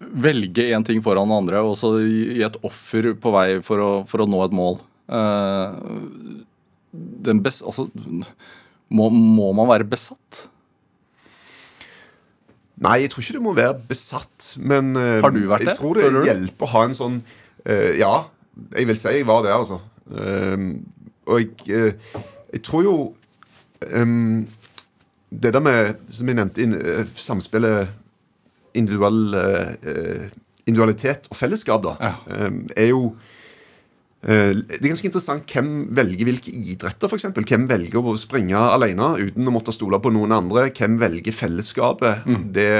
velge én ting foran den andre, og så gi et offer på vei for å, for å nå et mål eh, den best, altså, må, må man være besatt? Nei, jeg tror ikke du må være besatt, men eh, Har du vært det, Jeg tror det føler du? hjelper å ha en sånn uh, Ja, jeg vil si jeg var det, altså. Uh, og jeg, uh, jeg tror jo um, Det der med, som jeg nevnte, in, samspillet individual, individualitet og fellesskap, da, Ja. um, er jo Det er ganske interessant hvem velger hvilke idretter, f.eks. Hvem velger å springe alene uten å måtte stole på noen andre? Hvem velger fellesskapet? Det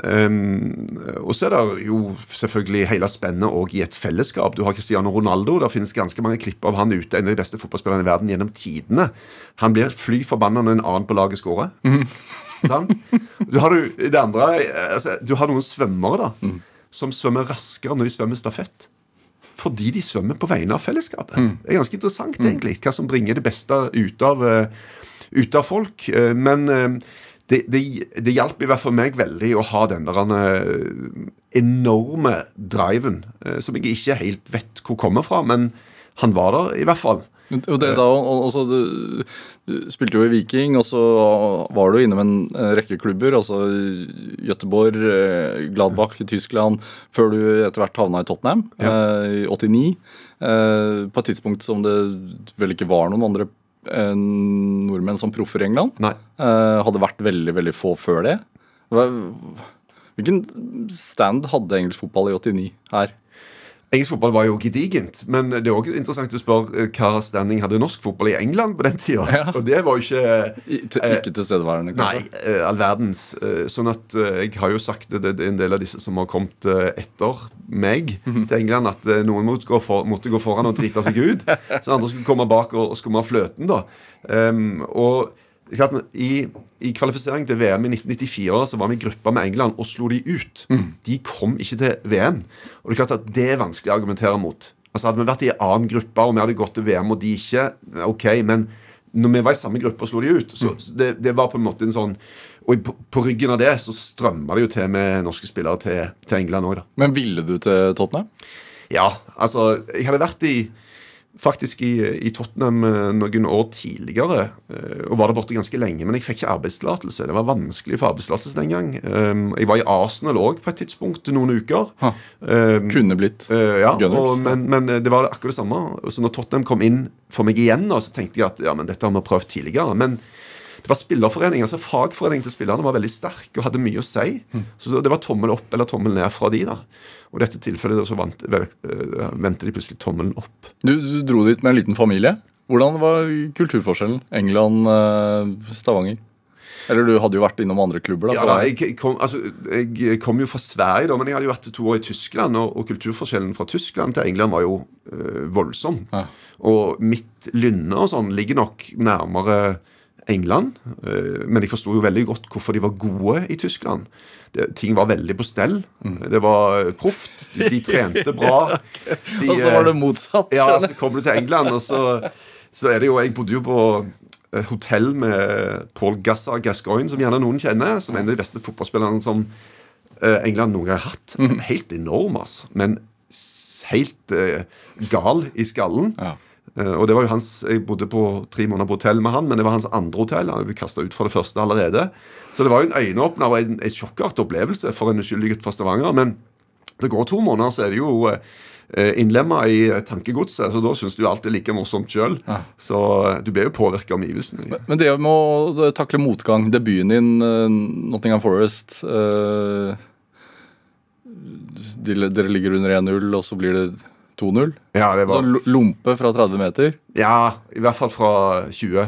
Um, og så er det jo selvfølgelig hele spennet òg i et fellesskap. Du har Cristiano Ronaldo. Det finnes ganske mange klipp av han ute, en av de beste fotballspillerne i verden gjennom tidene. Han blir fly forbanna når en annen på laget scorer. Sant? Du har, du, det andre, altså, du har noen svømmere da som svømmer raskere når de svømmer stafett. Fordi de svømmer på vegne av fellesskapet. Det er ganske interessant, egentlig, hva som bringer det beste ut av, eh, ut av folk. Eh, Men eh, det, det, det hjalp i hvert fall meg veldig å ha den der enorme driven, som jeg ikke helt vet hvor kommer fra, men han var der i hvert fall. Og det da, og- altså, du, du spilte jo i Viking, og så var du innom en eh, rekke klubber. altså Göteborg, eh, Gladbach i Tyskland, før du etter hvert havna i Tottenham ja. i 89. eh, På et tidspunkt som det vel ikke var noen andre eh, nordmenn som proffer i England. Nei. Eh, hadde vært veldig, veldig få før det. Hvilken stand hadde engelsk fotball i 89 her? Engelsk fotball var jo gedigent, men det er også interessant å spørre eh, hva standing hadde norsk fotball i England på den tida. Ja. Og det var jo ikke I, til, ikke tilstedeværende, Nei, kanskje? eh, all verdens. Eh, Sånn at eh, jeg har jo sagt det, det er en del av disse som har kommet eh, etter meg Mhm. til England, at eh, noen måtte gå, for, måtte gå foran og drite seg ut. Så andre skulle komme bak og, og skumme fløten, da. Um, og I, I kvalifisering til VM i 1994 så var vi i gruppa med England og slo de ut. Mm. De kom ikke til VM. Og det er klart at det er vanskelig å argumentere mot. Altså Hadde vi vært i en annen gruppe og vi hadde gått til VM og de ikke, ok, men når vi var i samme gruppe og slo de ut, så så det, det var på en måte en sånn Og på, på ryggen av det så strømma det jo til med norske spillere til, til England òg, da. Men ville du til Tottenham? Ja, altså Jeg hadde vært i faktisk i, i Tottenham eh, noen år tidligere, eh, og var der borte ganske lenge. Men jeg fikk ikke arbeidstillatelse. Det var vanskelig få arbeidstillatelse den gang. Um, Jeg var i Arsenal òg på et tidspunkt, noen uker. Ha. Um, Kunne blitt. Eh, ja, og, men, men det var akkurat det samme. Så når Tottenham kom inn for meg igjen, så tenkte jeg at ja, men dette har vi prøvd tidligere. Men det var spillerforening, altså fagforeningen til spillerne var veldig sterk og hadde mye å si. Mm. Så det var tommel opp eller tommel ned fra de. da. Og i dette tilfellet så vant, eh, vendte de plutselig tommelen opp. Du, du dro dit med en liten familie. Hvordan var kulturforskjellen? England, eh? Eller du hadde jo vært innom andre klubber, da. Ja, da, jeg, kom, altså, jeg kom jo fra Sverige, da, men jeg hadde jo vært to år i Tyskland. Og, og kulturforskjellen fra Tyskland til England var jo øh, voldsom. Ja. Og mitt lynne og sånn ligger nok nærmere England. øh, men jeg forsto jo veldig godt hvorfor de var gode i Tyskland. Det, ting var veldig på stell. Det var proft. De, trente bra. De, Og så var det øh, motsatt. ja, så kommer du til England, og så, så er det jo Jeg bodde jo på eh, hotell med Paul Gassar Gascoigne, som gjerne noen kjenner, som er en av de beste fotballspillerne som eh, England noen gang har hatt. Helt enorm, altså. Men helt uh, gal i skallen. Ja. Eh, og det var jo hans, Jeg bodde på tre måneder på hotell med han, men det var hans andre hotell. Han ble kasta ut fra det første allerede. Så det var jo en øyeåpner og en, en sjokkartet opplevelse for en uskyldig gutt fra Stavanger. Men det går to måneder, så er det jo eh, innlemma i tankegodset. Så da syns du alt er like morsomt sjøl. Ja. Så eh, du blir jo påvirka av omgivelsene. Men det med å takle motgang, debuten din, uh, Nottingham Forest uh, de, Dere ligger under 1-0, og så blir det 2-0. Ja, det Så var, lo- lompe fra 30 meter. ja, i hvert fall fra 20.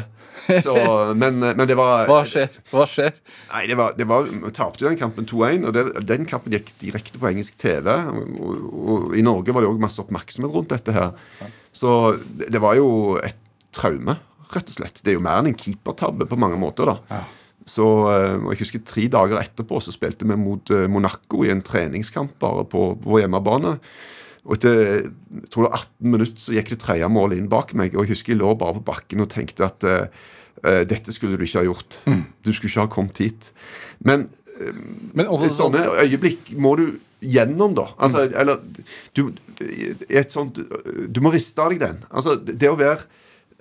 Så, men, men det var Hva skjer? Hva skjer? Nei, det var, det var tapte jo den kampen 2-1, og det, den kampen gikk direkte på engelsk TV. Og, og I Norge var det òg masse oppmerksomhet rundt dette her. Så det, det var jo et traume, rett og slett. Det er jo mer enn en keepertabbe på mange måter, da. Ja. Så, eh, og jeg husker Tre dager etterpå så spilte vi mot eh, Monaco i en treningskamp bare på vår hjemmebane. Og etter jeg tror det var 18 minutter så gikk det tredje målet inn bak meg. Og jeg husker jeg lå bare på bakken og tenkte at eh, eh, dette skulle du ikke ha gjort. Du skulle ikke ha kommet hit. Men Men også sånn, sånne øyeblikk må du gjennom, da. Altså, eller du, et sånt, du må riste av deg den. Altså, det å være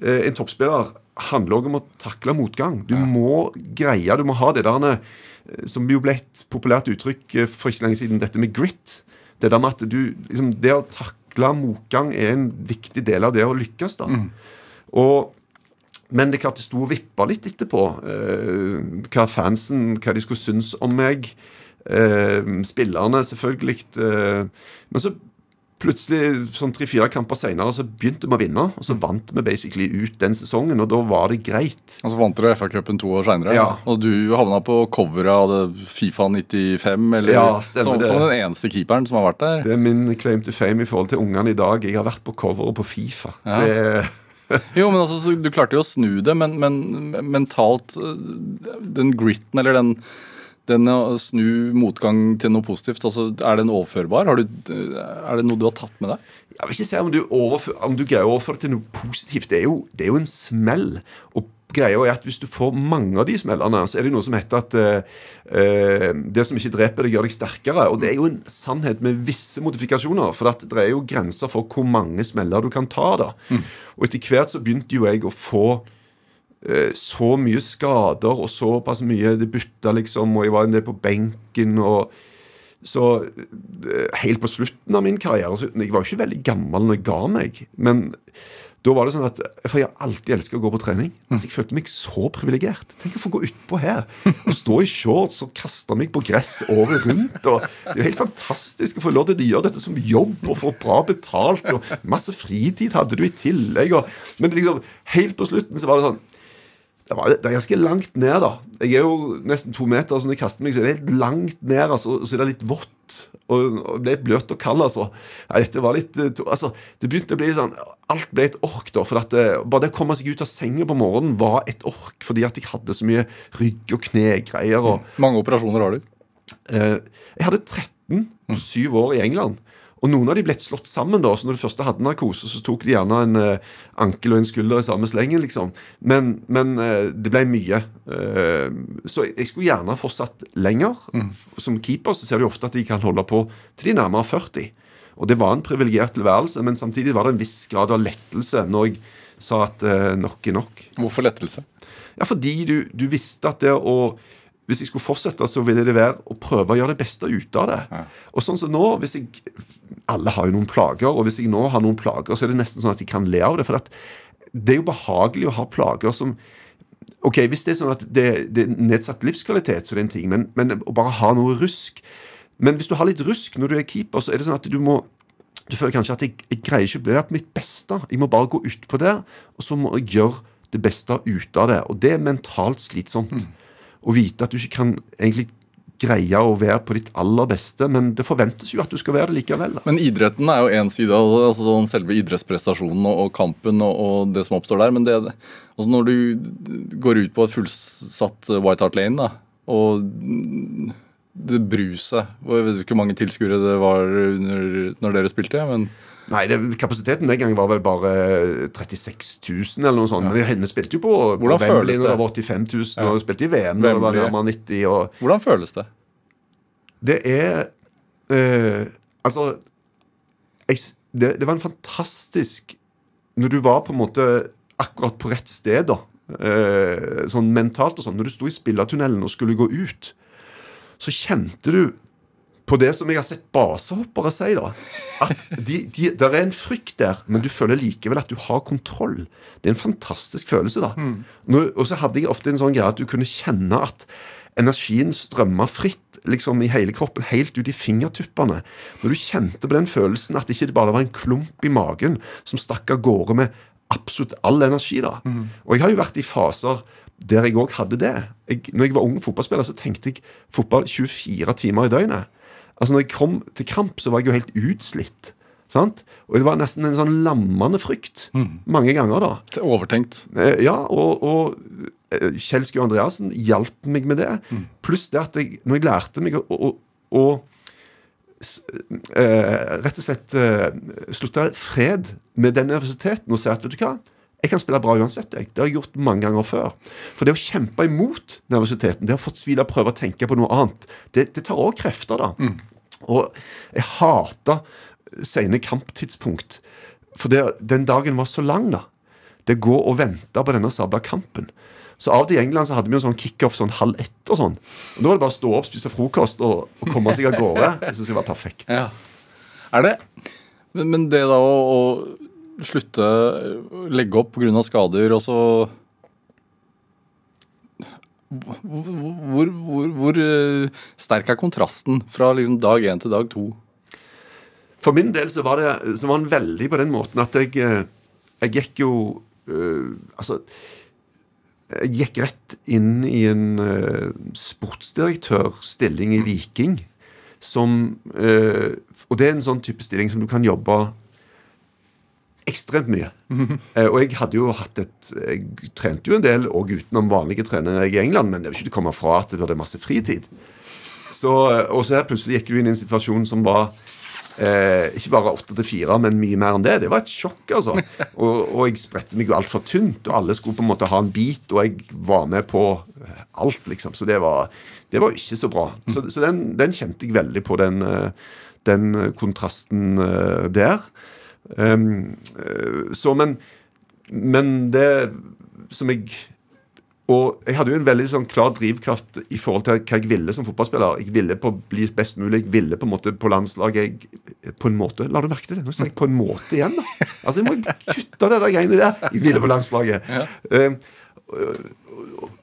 uh, en toppspiller handler også om å takle motgang. Du må greie, du må ha det der eh, som jo ble et populært uttrykk eh, for ikke lenge siden, dette med grit. Det der med at du liksom, Det å takle motgang er en viktig del av det å lykkes, da. Og men det klart det sto og vippa litt etterpå. Eh, hva fansen hva de skulle synes om meg. Eh, spillerne, selvfølgelig. Eh, men så plutselig, sånn tre-fire kamper seinere, så begynte vi å vinne. Og så vant vi basically ut den sesongen, og da var det greit. Og så vant dere FA-cupen to år seinere. Ja. Og du havna på coveret av Fifa 95, eller Ja, som, som den eneste keeperen som har vært der. Det er min claim to fame i forhold til ungene i dag. Jeg har vært på coveret på Fifa. Ja. Det Jo, men altså, Du klarte jo å snu det, men, men mentalt Den gritten, eller den, den å snu motgang til noe positivt, altså, er den overførbar? Har du, er det noe du har tatt med deg? jeg vil ikke si om du, overfør, om du greier å overføre det til noe positivt. Det er jo, det er jo en smell. Og greia er at hvis du får mange av de smellene, så er det noe som heter at eh, eh, det som ikke dreper deg, gjør deg sterkere. Og det er jo en sannhet med visse modifikasjoner. For det er jo grenser for hvor mange smeller du kan ta. da. Og etter hvert så begynte jo jeg å få eh, så mye skader og såpass mye Det butta, liksom, og jeg var en del på benken. og så eh, helt på slutten av min karriere så Jeg var jo ikke veldig gammel når jeg ga meg. Men da var det sånn at For jeg har alltid elsket å gå på trening. Altså, jeg følte meg så privilegert. Tenk å få gå utpå her og stå i shorts og kaste meg på gress året rundt. Og det er jo helt fantastisk å få lov til å gjøre dette som jobb og få bra betalt. Og masse fritid hadde du i tillegg. Og, men liksom, helt på slutten så var det sånn det, var, det er ganske langt ned, da. Jeg er jo nesten to meter, så når jeg kaster meg, så er det helt langt ned. altså, så er det litt vått. Og, og det er bløt og kald, altså. Ja, dette var litt eh, altså, Det begynte å bli sånn Alt ble et ork, da. For at, eh, bare det å komme seg ut av senga på morgenen var et ork, fordi at jeg hadde så mye rygg- og knegreier. og Mange operasjoner har du. Eh, jeg hadde 13 på syv år i England. Og noen av de ble slått sammen. da, så Når du først hadde narkose, så tok de gjerne en eh, ankel og en skulder i samme slengen. liksom. Men, men eh, det ble mye. Eh, så jeg skulle gjerne fortsatt lenger. Mm. Som keeper så ser du ofte at de kan holde på til de nærmere 40. Og det var en privilegert tilværelse, men samtidig var det en viss grad av lettelse når jeg sa at eh, nok er nok. Hvorfor lettelse? Ja, fordi du, du visste at det å Hvis jeg skulle fortsette, så ville det være å prøve å gjøre det beste ut av det. Og sånn som nå, hvis jeg Alle har jo noen plager, og hvis jeg nå har noen plager, så er det nesten sånn at jeg kan le av det. For det er jo behagelig å ha plager som Ok, hvis det er sånn at det, det er nedsatt livskvalitet, så er det en ting, men, men å bare ha noe rusk Men hvis du har litt rusk når du er keeper, så er det sånn at du må du føler kanskje at jeg, jeg greier ikke å være på mitt beste. Jeg må bare gå utpå der, og så må jeg gjøre det beste ut av det. Og det er mentalt slitsomt. Å vite at du ikke kan egentlig greie å være på ditt aller beste, men det forventes jo at du skal være det likevel. Da. Men idretten er jo én side av altså sånn selve idrettsprestasjonen og, kampen og, og det som oppstår der. Men det, altså når du går ut på et fullsatt White Hart Lane da, og det bruset Jeg vet ikke hvor mange tilskuere det var under, når dere spilte, men Nei, det, kapasiteten den gangen var vel bare 36 000 eller noe sånt. Men henne spilte jo på, på Hvordan føles Wembley når det? var 85 000, og spilte i VM når det var nærmere 90 og hvordan føles det? Det er eh, Altså jeg, det, det var en fantastisk Når du var på en måte akkurat på rett sted, da, eh, sånn mentalt og sånn Når du sto i spillertunnelen og skulle gå ut, så kjente du på det som jeg har sett basehoppere si, da. At de, de, der er en frykt der, men du føler likevel at du har kontroll. Det er en fantastisk følelse, da. Når, og så hadde jeg ofte en sånn greie at du kunne kjenne at energien strømma fritt liksom i hele kroppen, helt ut i fingertuppene. Når du kjente på den følelsen at det ikke bare var en klump i magen som stakk av gårde med absolutt all energi. da. Og jeg har jo vært i faser der jeg òg hadde det. Jeg, når jeg var ung fotballspiller, så tenkte jeg fotball 24 timer i døgnet. Altså Når jeg kom til kamp, så var jeg jo helt utslitt. Sant? Og det var nesten en sånn lammende frykt mange ganger. da. Det er Overtenkt. Eh, Ja, og, og eh, Kjell Skue Andreassen hjalp meg med det. Pluss det at jeg, når jeg lærte meg å, å, å eh, rett og slett slutte fred med den nervøsiteten og si at vet du hva, jeg kan spille bra uansett. Jeg. Det har jeg gjort mange ganger før. For det å kjempe imot nervøsiteten, det å fortvile prøve å tenke på noe annet, det, det tar òg krefter, da. Og jeg hata sene kamptidspunkt. For det, den dagen var så lang, da. Det går og vente på denne sabla kampen. Så av og til i England så hadde vi jo sånn kickoff sånn halv ett og sånn. Og Da var det bare å stå opp, spise frokost og, og komme seg av gårde. Jeg synes det var perfekt. Ja. Er det Men, men det da å, å slutte legge opp pga. skader, og så hvor, hvor, hvor, eh, sterk er kontrasten fra liksom dag én til dag to? For min del så var, det, så var den veldig på den måten at jeg, eh, jeg gikk jo øh, Altså Jeg gikk rett inn i en øh, sportsdirektørstilling i Viking som øh, Og det er en sånn type stilling som du kan jobbe ekstremt mye. Eh, og jeg hadde jo hatt et Jeg trente jo en del òg utenom vanlige trenere i England, men det jo ikke komme fra at det var masse fritid. Så, eh, og så her plutselig gikk du inn i en situasjon som var eh, ikke bare åtte til fire, men mye mer enn det. Det var et sjokk, altså. Og, og jeg spredte meg jo altfor tynt, og alle skulle på en måte ha en bit, og jeg var med på alt, liksom. Så det var, det var ikke så bra. Så, så den, den, kjente jeg veldig på, den, eh, den kontrasten eh, der. Um, så, men, men det som jeg og jeg hadde jo en veldig sånn klar drivkraft i forhold til hva jeg ville som fotballspiller. Jeg ville på bli best mulig. Jeg ville på en måte på landslaget jeg, På en måte La du merke til det? Nå sa jeg på en måte igjen, da. Altså, jeg må kutte det der greiene der. Jeg ville på landslaget. Ja. Uh,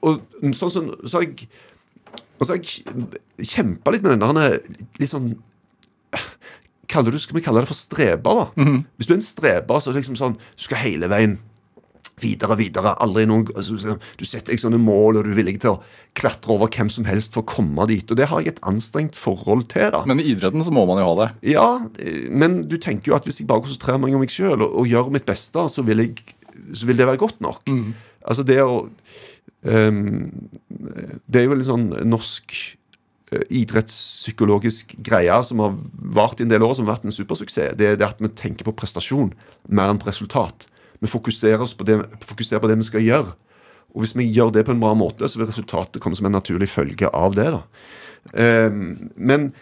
og, og, sånn som så, så jeg Og så har jeg kjempa litt med den der litt sånn kaller du, skal vi kalle det for streber. da. Mm -hmm. Hvis du er en streber, så er det liksom sånn Du skal hele veien videre, videre. aldri noen, altså, Du setter deg sånne mål, og du er villig til å klatre over hvem som helst for å komme dit. Og det har jeg et anstrengt forhold til. da. Men i idretten så må man jo ha det? Ja, men du tenker jo at hvis jeg bare konsentrerer meg om meg sjøl og, og, gjør mitt beste, så vil, jeg, så vil det være godt nok. Mm. Altså det å um, Det er jo en sånn norsk idrettspsykologisk greie som har vart i en del år, som har vært en supersuksess. Det er det at vi tenker på prestasjon mer enn på resultat. Vi fokuserer, på det, fokuserer på det vi skal gjøre. Og hvis vi gjør det på en bra måte, så vil resultatet komme som en naturlig følge av det. da. Um, men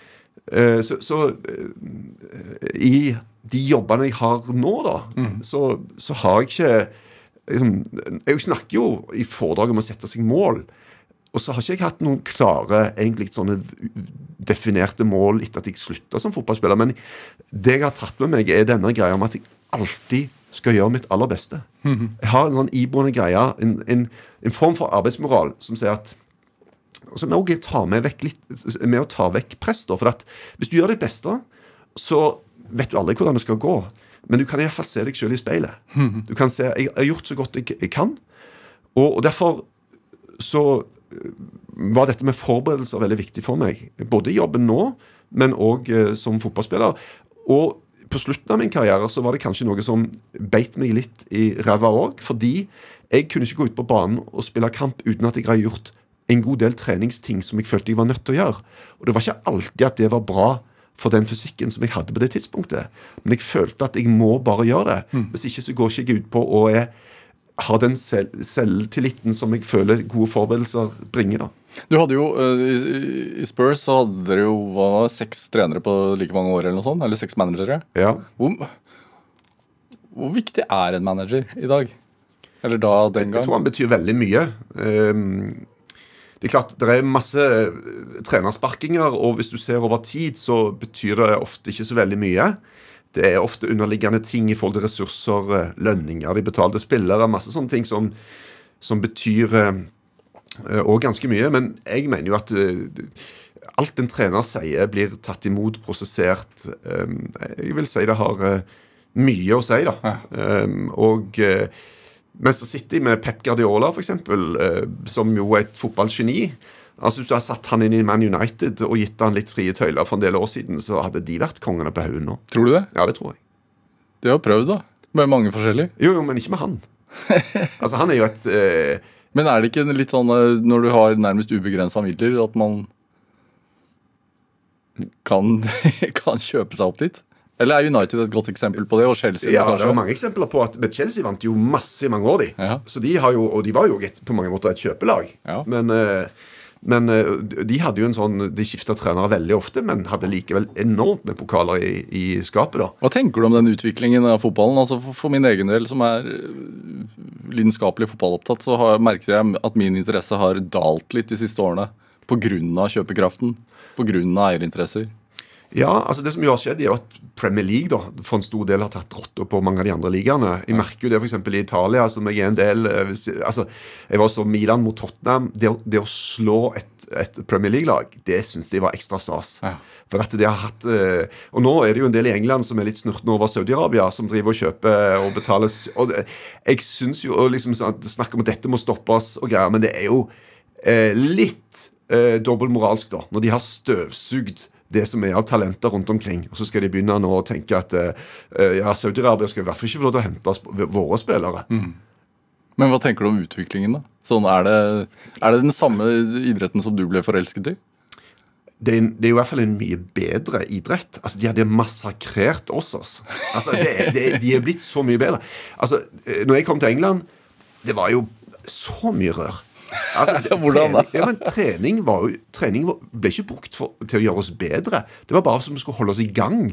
uh, så, så uh, i de jobbene jeg har nå, da, mm. så, så, har jeg ikke liksom, Jeg snakker jo i foredrag om å sette seg mål. Og så har ikke jeg hatt noen klare egentlig sånne definerte mål etter at jeg slutta som fotballspiller. Men det jeg har tatt med meg, er denne greia om at jeg alltid skal gjøre mitt aller beste. Jeg har en sånn iboende greie, en, en, en, form for arbeidsmoral som sier at Som også tar med, vekk litt, med å ta vekk press. Da, For at hvis du gjør ditt beste, så vet du aldri hvordan det skal gå. Men du kan iallfall se deg sjøl i speilet. Du kan se jeg har gjort så godt jeg, jeg kan. Og, og derfor så var dette med forberedelser veldig viktig for meg. Både i jobben nå, men òg eh, som fotballspiller. Og på slutten av min karriere så var det kanskje noe som beit meg litt i ræva òg. Fordi jeg kunne ikke gå ut på banen og spille kamp uten at jeg hadde gjort en god del treningsting som jeg følte jeg var nødt til å gjøre. Og det var ikke alltid at det var bra for den fysikken som jeg hadde på det tidspunktet. Men jeg følte at jeg må bare gjøre det. Mm. Hvis ikke så går ikke jeg ut på og er ha den selv selvtilliten som jeg føler gode forberedelser bringer. da. Du hadde jo, uh, I Spurs så hadde dere jo hva, seks trenere på like mange år, eller noe sånt, eller seks managere. Ja. Hvor, hvor, viktig er en manager i dag? Eller da den gang? Jeg tror han betyr veldig mye. Um, det er klart, det er masse trenersparkinger, og hvis du ser over tid, så betyr det ofte ikke så veldig mye. Det er ofte underliggende ting i forhold til ressurser, eh, lønninger de betalte spillere, masse sånne ting som, som betyr òg uh, ganske mye. Men jeg mener jo at alt en trener sier, blir tatt imot, prosessert. Jeg vil si det har mye å si, da. Ja. Og sitter City med Pep Guardiola, f.eks., som jo er et fotballgeni Altså Hvis du hadde satt han inn i Man United og gitt han litt frie tøyler for en del år siden, så hadde de vært kongene på haugen nå. Tror du det? Ja, det tror jeg. De har prøvd, da. Med mange forskjellige. Jo, jo, men ikke med han. altså, han er jo et eh... Men er det ikke litt sånn eh, når du har nærmest ubegrensa midler, at man kan, kan kjøpe seg opp dit? Eller er United et godt eksempel på det? Og Chelsea? Ja, det er mange eksempler på at Chelsea vant jo masse i mange år, de. Ja. Så de har jo, Og de var jo på mange måter et kjøpelag. Ja. Men eh, men eh, de hadde jo en sånn, de skifta trenere veldig ofte, men hadde likevel enormt med pokaler i, i, skapet. da. Hva tenker du om den utviklingen av fotballen? Altså for, for min egen del, som er eh, lidenskapelig fotballopptatt, så har, merker jeg at min interesse har dalt litt de siste årene. Pga. kjøpekraften, pga. eierinteresser. Ja, altså det som jo har skjedd, er jo at Premier League da, for en stor del har tatt rotta på mange av de andre ligaene. Jeg merker jo det f.eks. i Italia, som jeg er en del eh, altså, Jeg var så Milan mot Tottenham. Det, det å slå et, et Premier League-lag, det syns de var ekstra stas. Ja. For at de har hatt eh, Og nå er det jo en del i England som er litt snurtne over Saudi-Arabia, som driver og kjøper og betaler og Jeg syns jo liksom Snakk om at dette må stoppes og greier, men det er jo eh, litt eh, dobbeltmoralsk, da, når de har støvsugd det som er av talenter rundt omkring. Og så skal de begynne nå å tenke at uh, ja, Saudi-Arabia skal i hvert fall ikke få lov til å hente våre spillere. Men hva tenker du om utviklingen, da? Sånn, er, det, er det den samme idretten som du ble forelsket i? det er, det er i hvert fall en mye bedre idrett. Altså, De hadde massakrert oss. Altså. Altså, det, det, de er blitt så mye bedre. Altså, eh, når jeg kom til England, det var jo så mye rør. Altså, Hvordan da? trening, ja, men trening, var jo, trening ble ikke brukt for, til å gjøre oss bedre. Det var bare som vi skulle holde oss i gang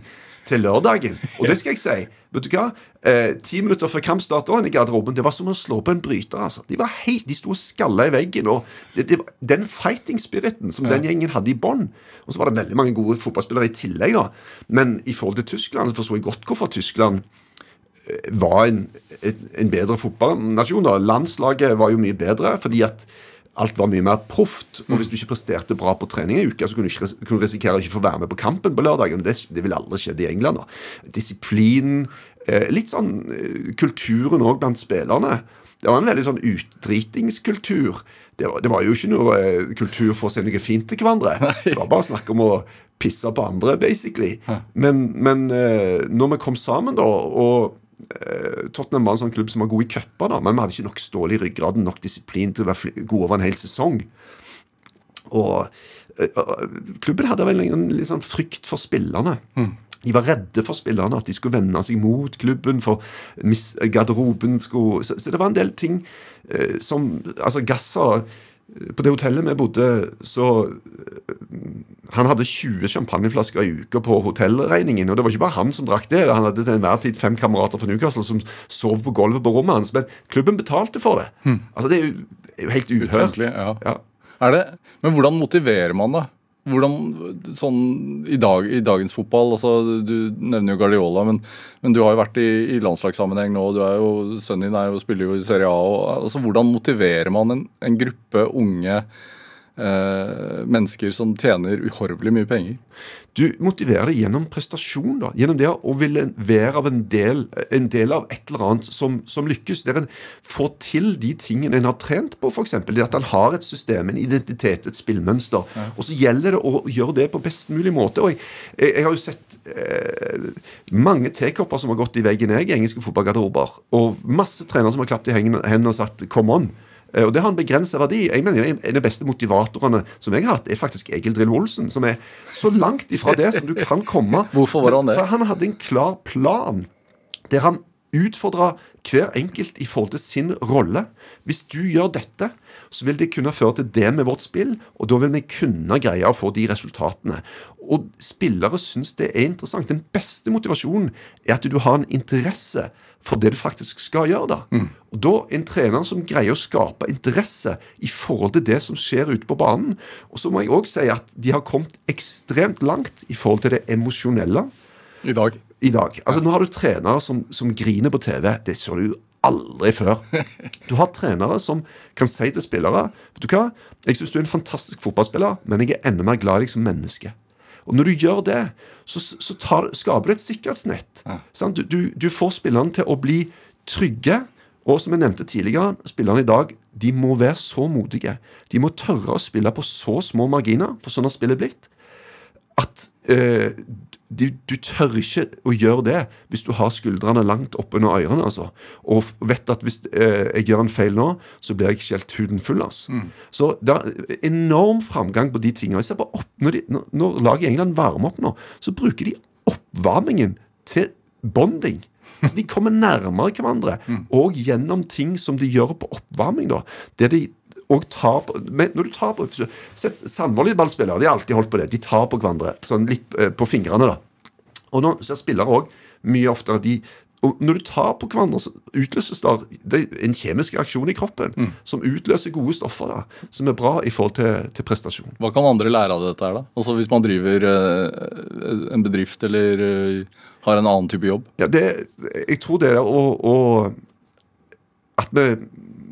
til lørdagen. Og det skal jeg si. Vet du hva? Eh, ti minutter før kampstart i garderoben, det var som å slå på en bryter. altså. De var helt, de sto og skalla i veggen. og det, det, var- Den fighting-spiriten som den gjengen hadde i bånn Og så var det veldig mange gode fotballspillere i tillegg, da. Men i forhold til Tyskland så forsto jeg godt hvorfor Tyskland var en, en, bedre fotballnasjon. da. Landslaget var jo mye bedre fordi at alt var mye mer proft. Og hvis du ikke presterte bra på trening en uke, så kunne du, ikke, kunne risikere å ikke få være med på kampen på lørdagen. Det, det ville aldri skjedd i England. da. Disiplin. Eh, litt sånn eh, kulturen òg blant spillerne. Det var en veldig sånn utdritingskultur. Det var, det var jo ikke noe eh, kultur for å se noe fint til hverandre. Det var bare snakk om å pisse på andre, basically. Men, men når vi kom sammen, da, og Tottenham var en sånn klubb som var god i cuper, men vi hadde ikke nok stål i ryggraden, nok disiplin til å være gode over en hel sesong. Og eh, eh, klubben hadde vel en sånn frykt for spillerne. De var redde for spillerne, at de skulle vende seg mot klubben, for garderoben skulle så, så det var en del ting eh, som Altså, Gassa eh, På det hotellet vi bodde, så eh, Han hadde 20 champagneflasker i uka på hotellregningen. Og det var ikke bare han som drakk det. Han hadde til enhver tid fem kamerater fra Newcastle som sov på gulvet på rommet hans. Men klubben betalte for det. Altså, det er jo, helt uhørt. Utentlig, ja. Ja. Er det? Men hvordan motiverer man, da? Hvordan, sånn i, dag, I dagens fotball altså Du nevner jo Guardiola, men, men du har jo vært i, i landslagssammenheng nå. Du er jo, Sønnen din er jo, spiller jo i Serie A. Og, altså, hvordan motiverer man en, en gruppe unge eh, mennesker som tjener uhorvelig mye penger? Du motiverer det gjennom prestasjon. da, Gjennom det å ville være av en del, en del av et eller annet som, som lykkes. Der en får til de tingene en har trent på, f.eks. Det at en har et system, en identitet, et spillmønster. Og så gjelder det å gjøre det på best mulig måte. og Jeg, jeg, jeg har jo sett eh, mange tekopper som har gått i veggen jeg, i engelske fotballgarderober. Og masse trenere som har klappet i hendene og sagt 'come on'. Eh, Og det har en begrensa verdi. Jeg mener En av de beste motivatorene som jeg har hatt, er faktisk Egil Drill Olsen. Som er så langt ifra det som du kan komme. Hvorfor var han det? For han hadde en klar plan der han utfordra hver enkelt i forhold til sin rolle. Hvis du gjør dette, så vil det kunne føre til det med vårt spill, og da vil vi kunne greie å få de resultatene. Og spillere syns det er interessant. Den beste motivasjonen er at du har en interesse for det du faktisk skal gjøre. da. Og da En trener som greier å skape interesse i forhold til det som skjer ute på banen. Og så må jeg òg si at de har kommet ekstremt langt i forhold til det emosjonelle I dag? i dag. Altså Nå har du trenere som, som griner på TV. Det så du aldri før. Du har trenere som kan si til spillere Vet du hva, jeg syns du er en fantastisk fotballspiller, men jeg er enda mer glad i deg som menneske. Og når du gjør det, så, så tar, skaper du et sikkerhetsnett. Sant? Du, du, du får spillerne til å bli trygge. Og som jeg nevnte tidligere, spillerne i dag de må være så modige. De må tørre å spille på så små marginer, for sånn har spillet blitt at eh, du, du tør ikke å gjøre det hvis du har skuldrene langt oppunder ørene. altså. Og vet at hvis eh, jeg gjør en feil nå, så blir jeg skjelt huden full. altså. Så det er enorm framgang på de tingene. Jeg ser bare opp, når, de, når, laget i England varmer opp nå, så bruker de oppvarmingen til bonding. Altså, de kommer nærmere hverandre, og gjennom ting som de gjør på oppvarming. da, der de og tar på, men når du tar på Sandvolleyballspillere de har alltid holdt på det. De tar på hverandre sånn litt eh, på fingrene. da. Og nå ser spillere òg mye oftere de Og når du tar på hverandre, så utløses det er en kjemisk reaksjon i kroppen som utløser gode stoffer da, som er bra i forhold til, til prestasjon. Hva kan andre lære av dette her, da? Altså Hvis man driver eh, en bedrift eller eh, har en annen type jobb? Ja, det, jeg tror det er å, å At vi,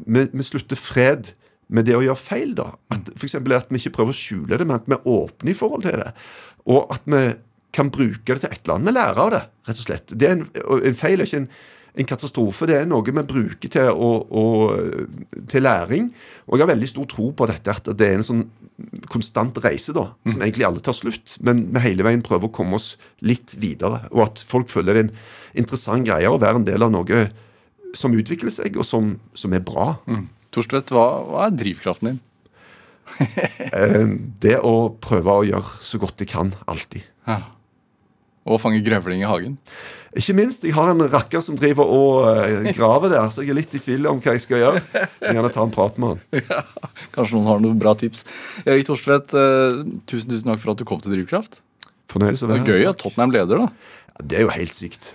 vi, vi slutter fred med det å gjøre feil. da. At, for eksempel at vi ikke prøver å skjule det, men at vi er åpne i forhold til det. Og at vi kan bruke det til et eller annet. Vi lærer av det, rett og slett. Det er en, en feil er ikke en, en katastrofe. Det er noe vi bruker til, å, å, til læring. Og jeg har veldig stor tro på dette, at det er en sånn konstant reise, da, som egentlig alle tar slutt. Men vi hele veien prøver å komme oss litt videre. Og at folk føler det er en interessant greie å være en del av noe som utvikler seg, og som, som er bra. Torstvedt, hva, hva er drivkraften din? Eh, det å prøve å gjøre så godt jeg kan, alltid. Ja. Å fange grevling i hagen? Ikke minst, jeg har en rakker som driver og eh, graver der, så jeg er litt i tvil om hva jeg skal gjøre. Jeg gjerne ta en prat med han. Ja, Kanskje noen har noen bra tips. Erik Torstvedt, eh, tusen tusen takk for at du kom til Drivkraft. Fornøyelse Det være er gøy at Tottenham leder, da. Det er jo helt sykt.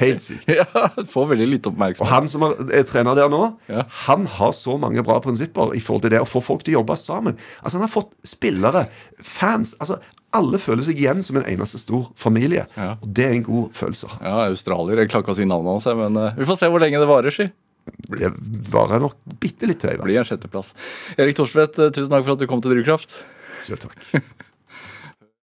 Helt sykt. Ja, Får veldig lite Og han som er, er trener der nå, Ja. han har så mange bra prinsipper i forhold til det å få folk til å jobbe sammen. Altså Han har fått spillere, fans altså Alle føler seg igjen som en eneste stor familie. Ja. Og det er en god følelse. Ja, australier. Jeg klarer ikke å si navnet hans, men uh, vi får se hvor lenge det varer, si. Det varer nok bitte litt til. Blir en sjetteplass. Erik Torstvedt, eh, tusen takk for at du kom til Drivkraft. Selv takk.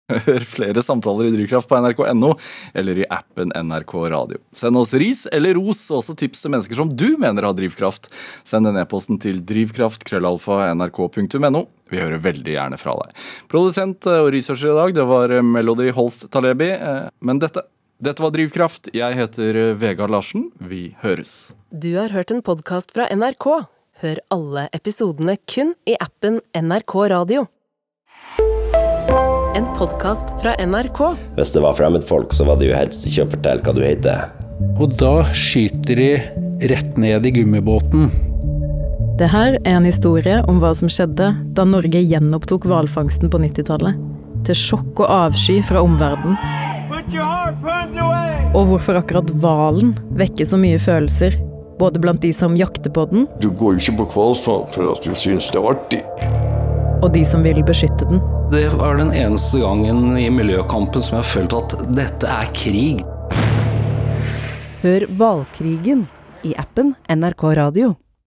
Hør flere samtaler i Drivkraft på nrk.no eller i appen NRK Radio. Send oss ris eller ros, og også tips til mennesker som du mener har drivkraft. Send en e-posten til drivkraft.krøllalfa.nrk.no. Vi hører veldig gjerne fra deg. Produsent og researcher i dag, det var Melody Holst Talebi. eh, Men dette, dette var Drivkraft. Jeg heter Vegard Larsen. Vi høres. Du har hørt en podkast fra NRK. Hør alle episodene kun i appen NRK Radio. Podkast fra NRK. Hvis det var fremmedfolk, så var det jo helst ikke å fortelle hva du heter. Og da skyter de rett ned i gummibåten. Det her er en historie om hva som skjedde da Norge gjenopptok hvalfangsten på 90-tallet. Til sjokk og avsky fra omverdenen. Og hvorfor akkurat hvalen vekker så mye følelser, både blant de som jakter på den, Du går jo ikke på hvalfang for at du syns det er artig. Og de som vil beskytte den. Det var den eneste gangen i miljøkampen som jeg har følt at dette er krig. Hør Hvalkrigen i appen NRK Radio.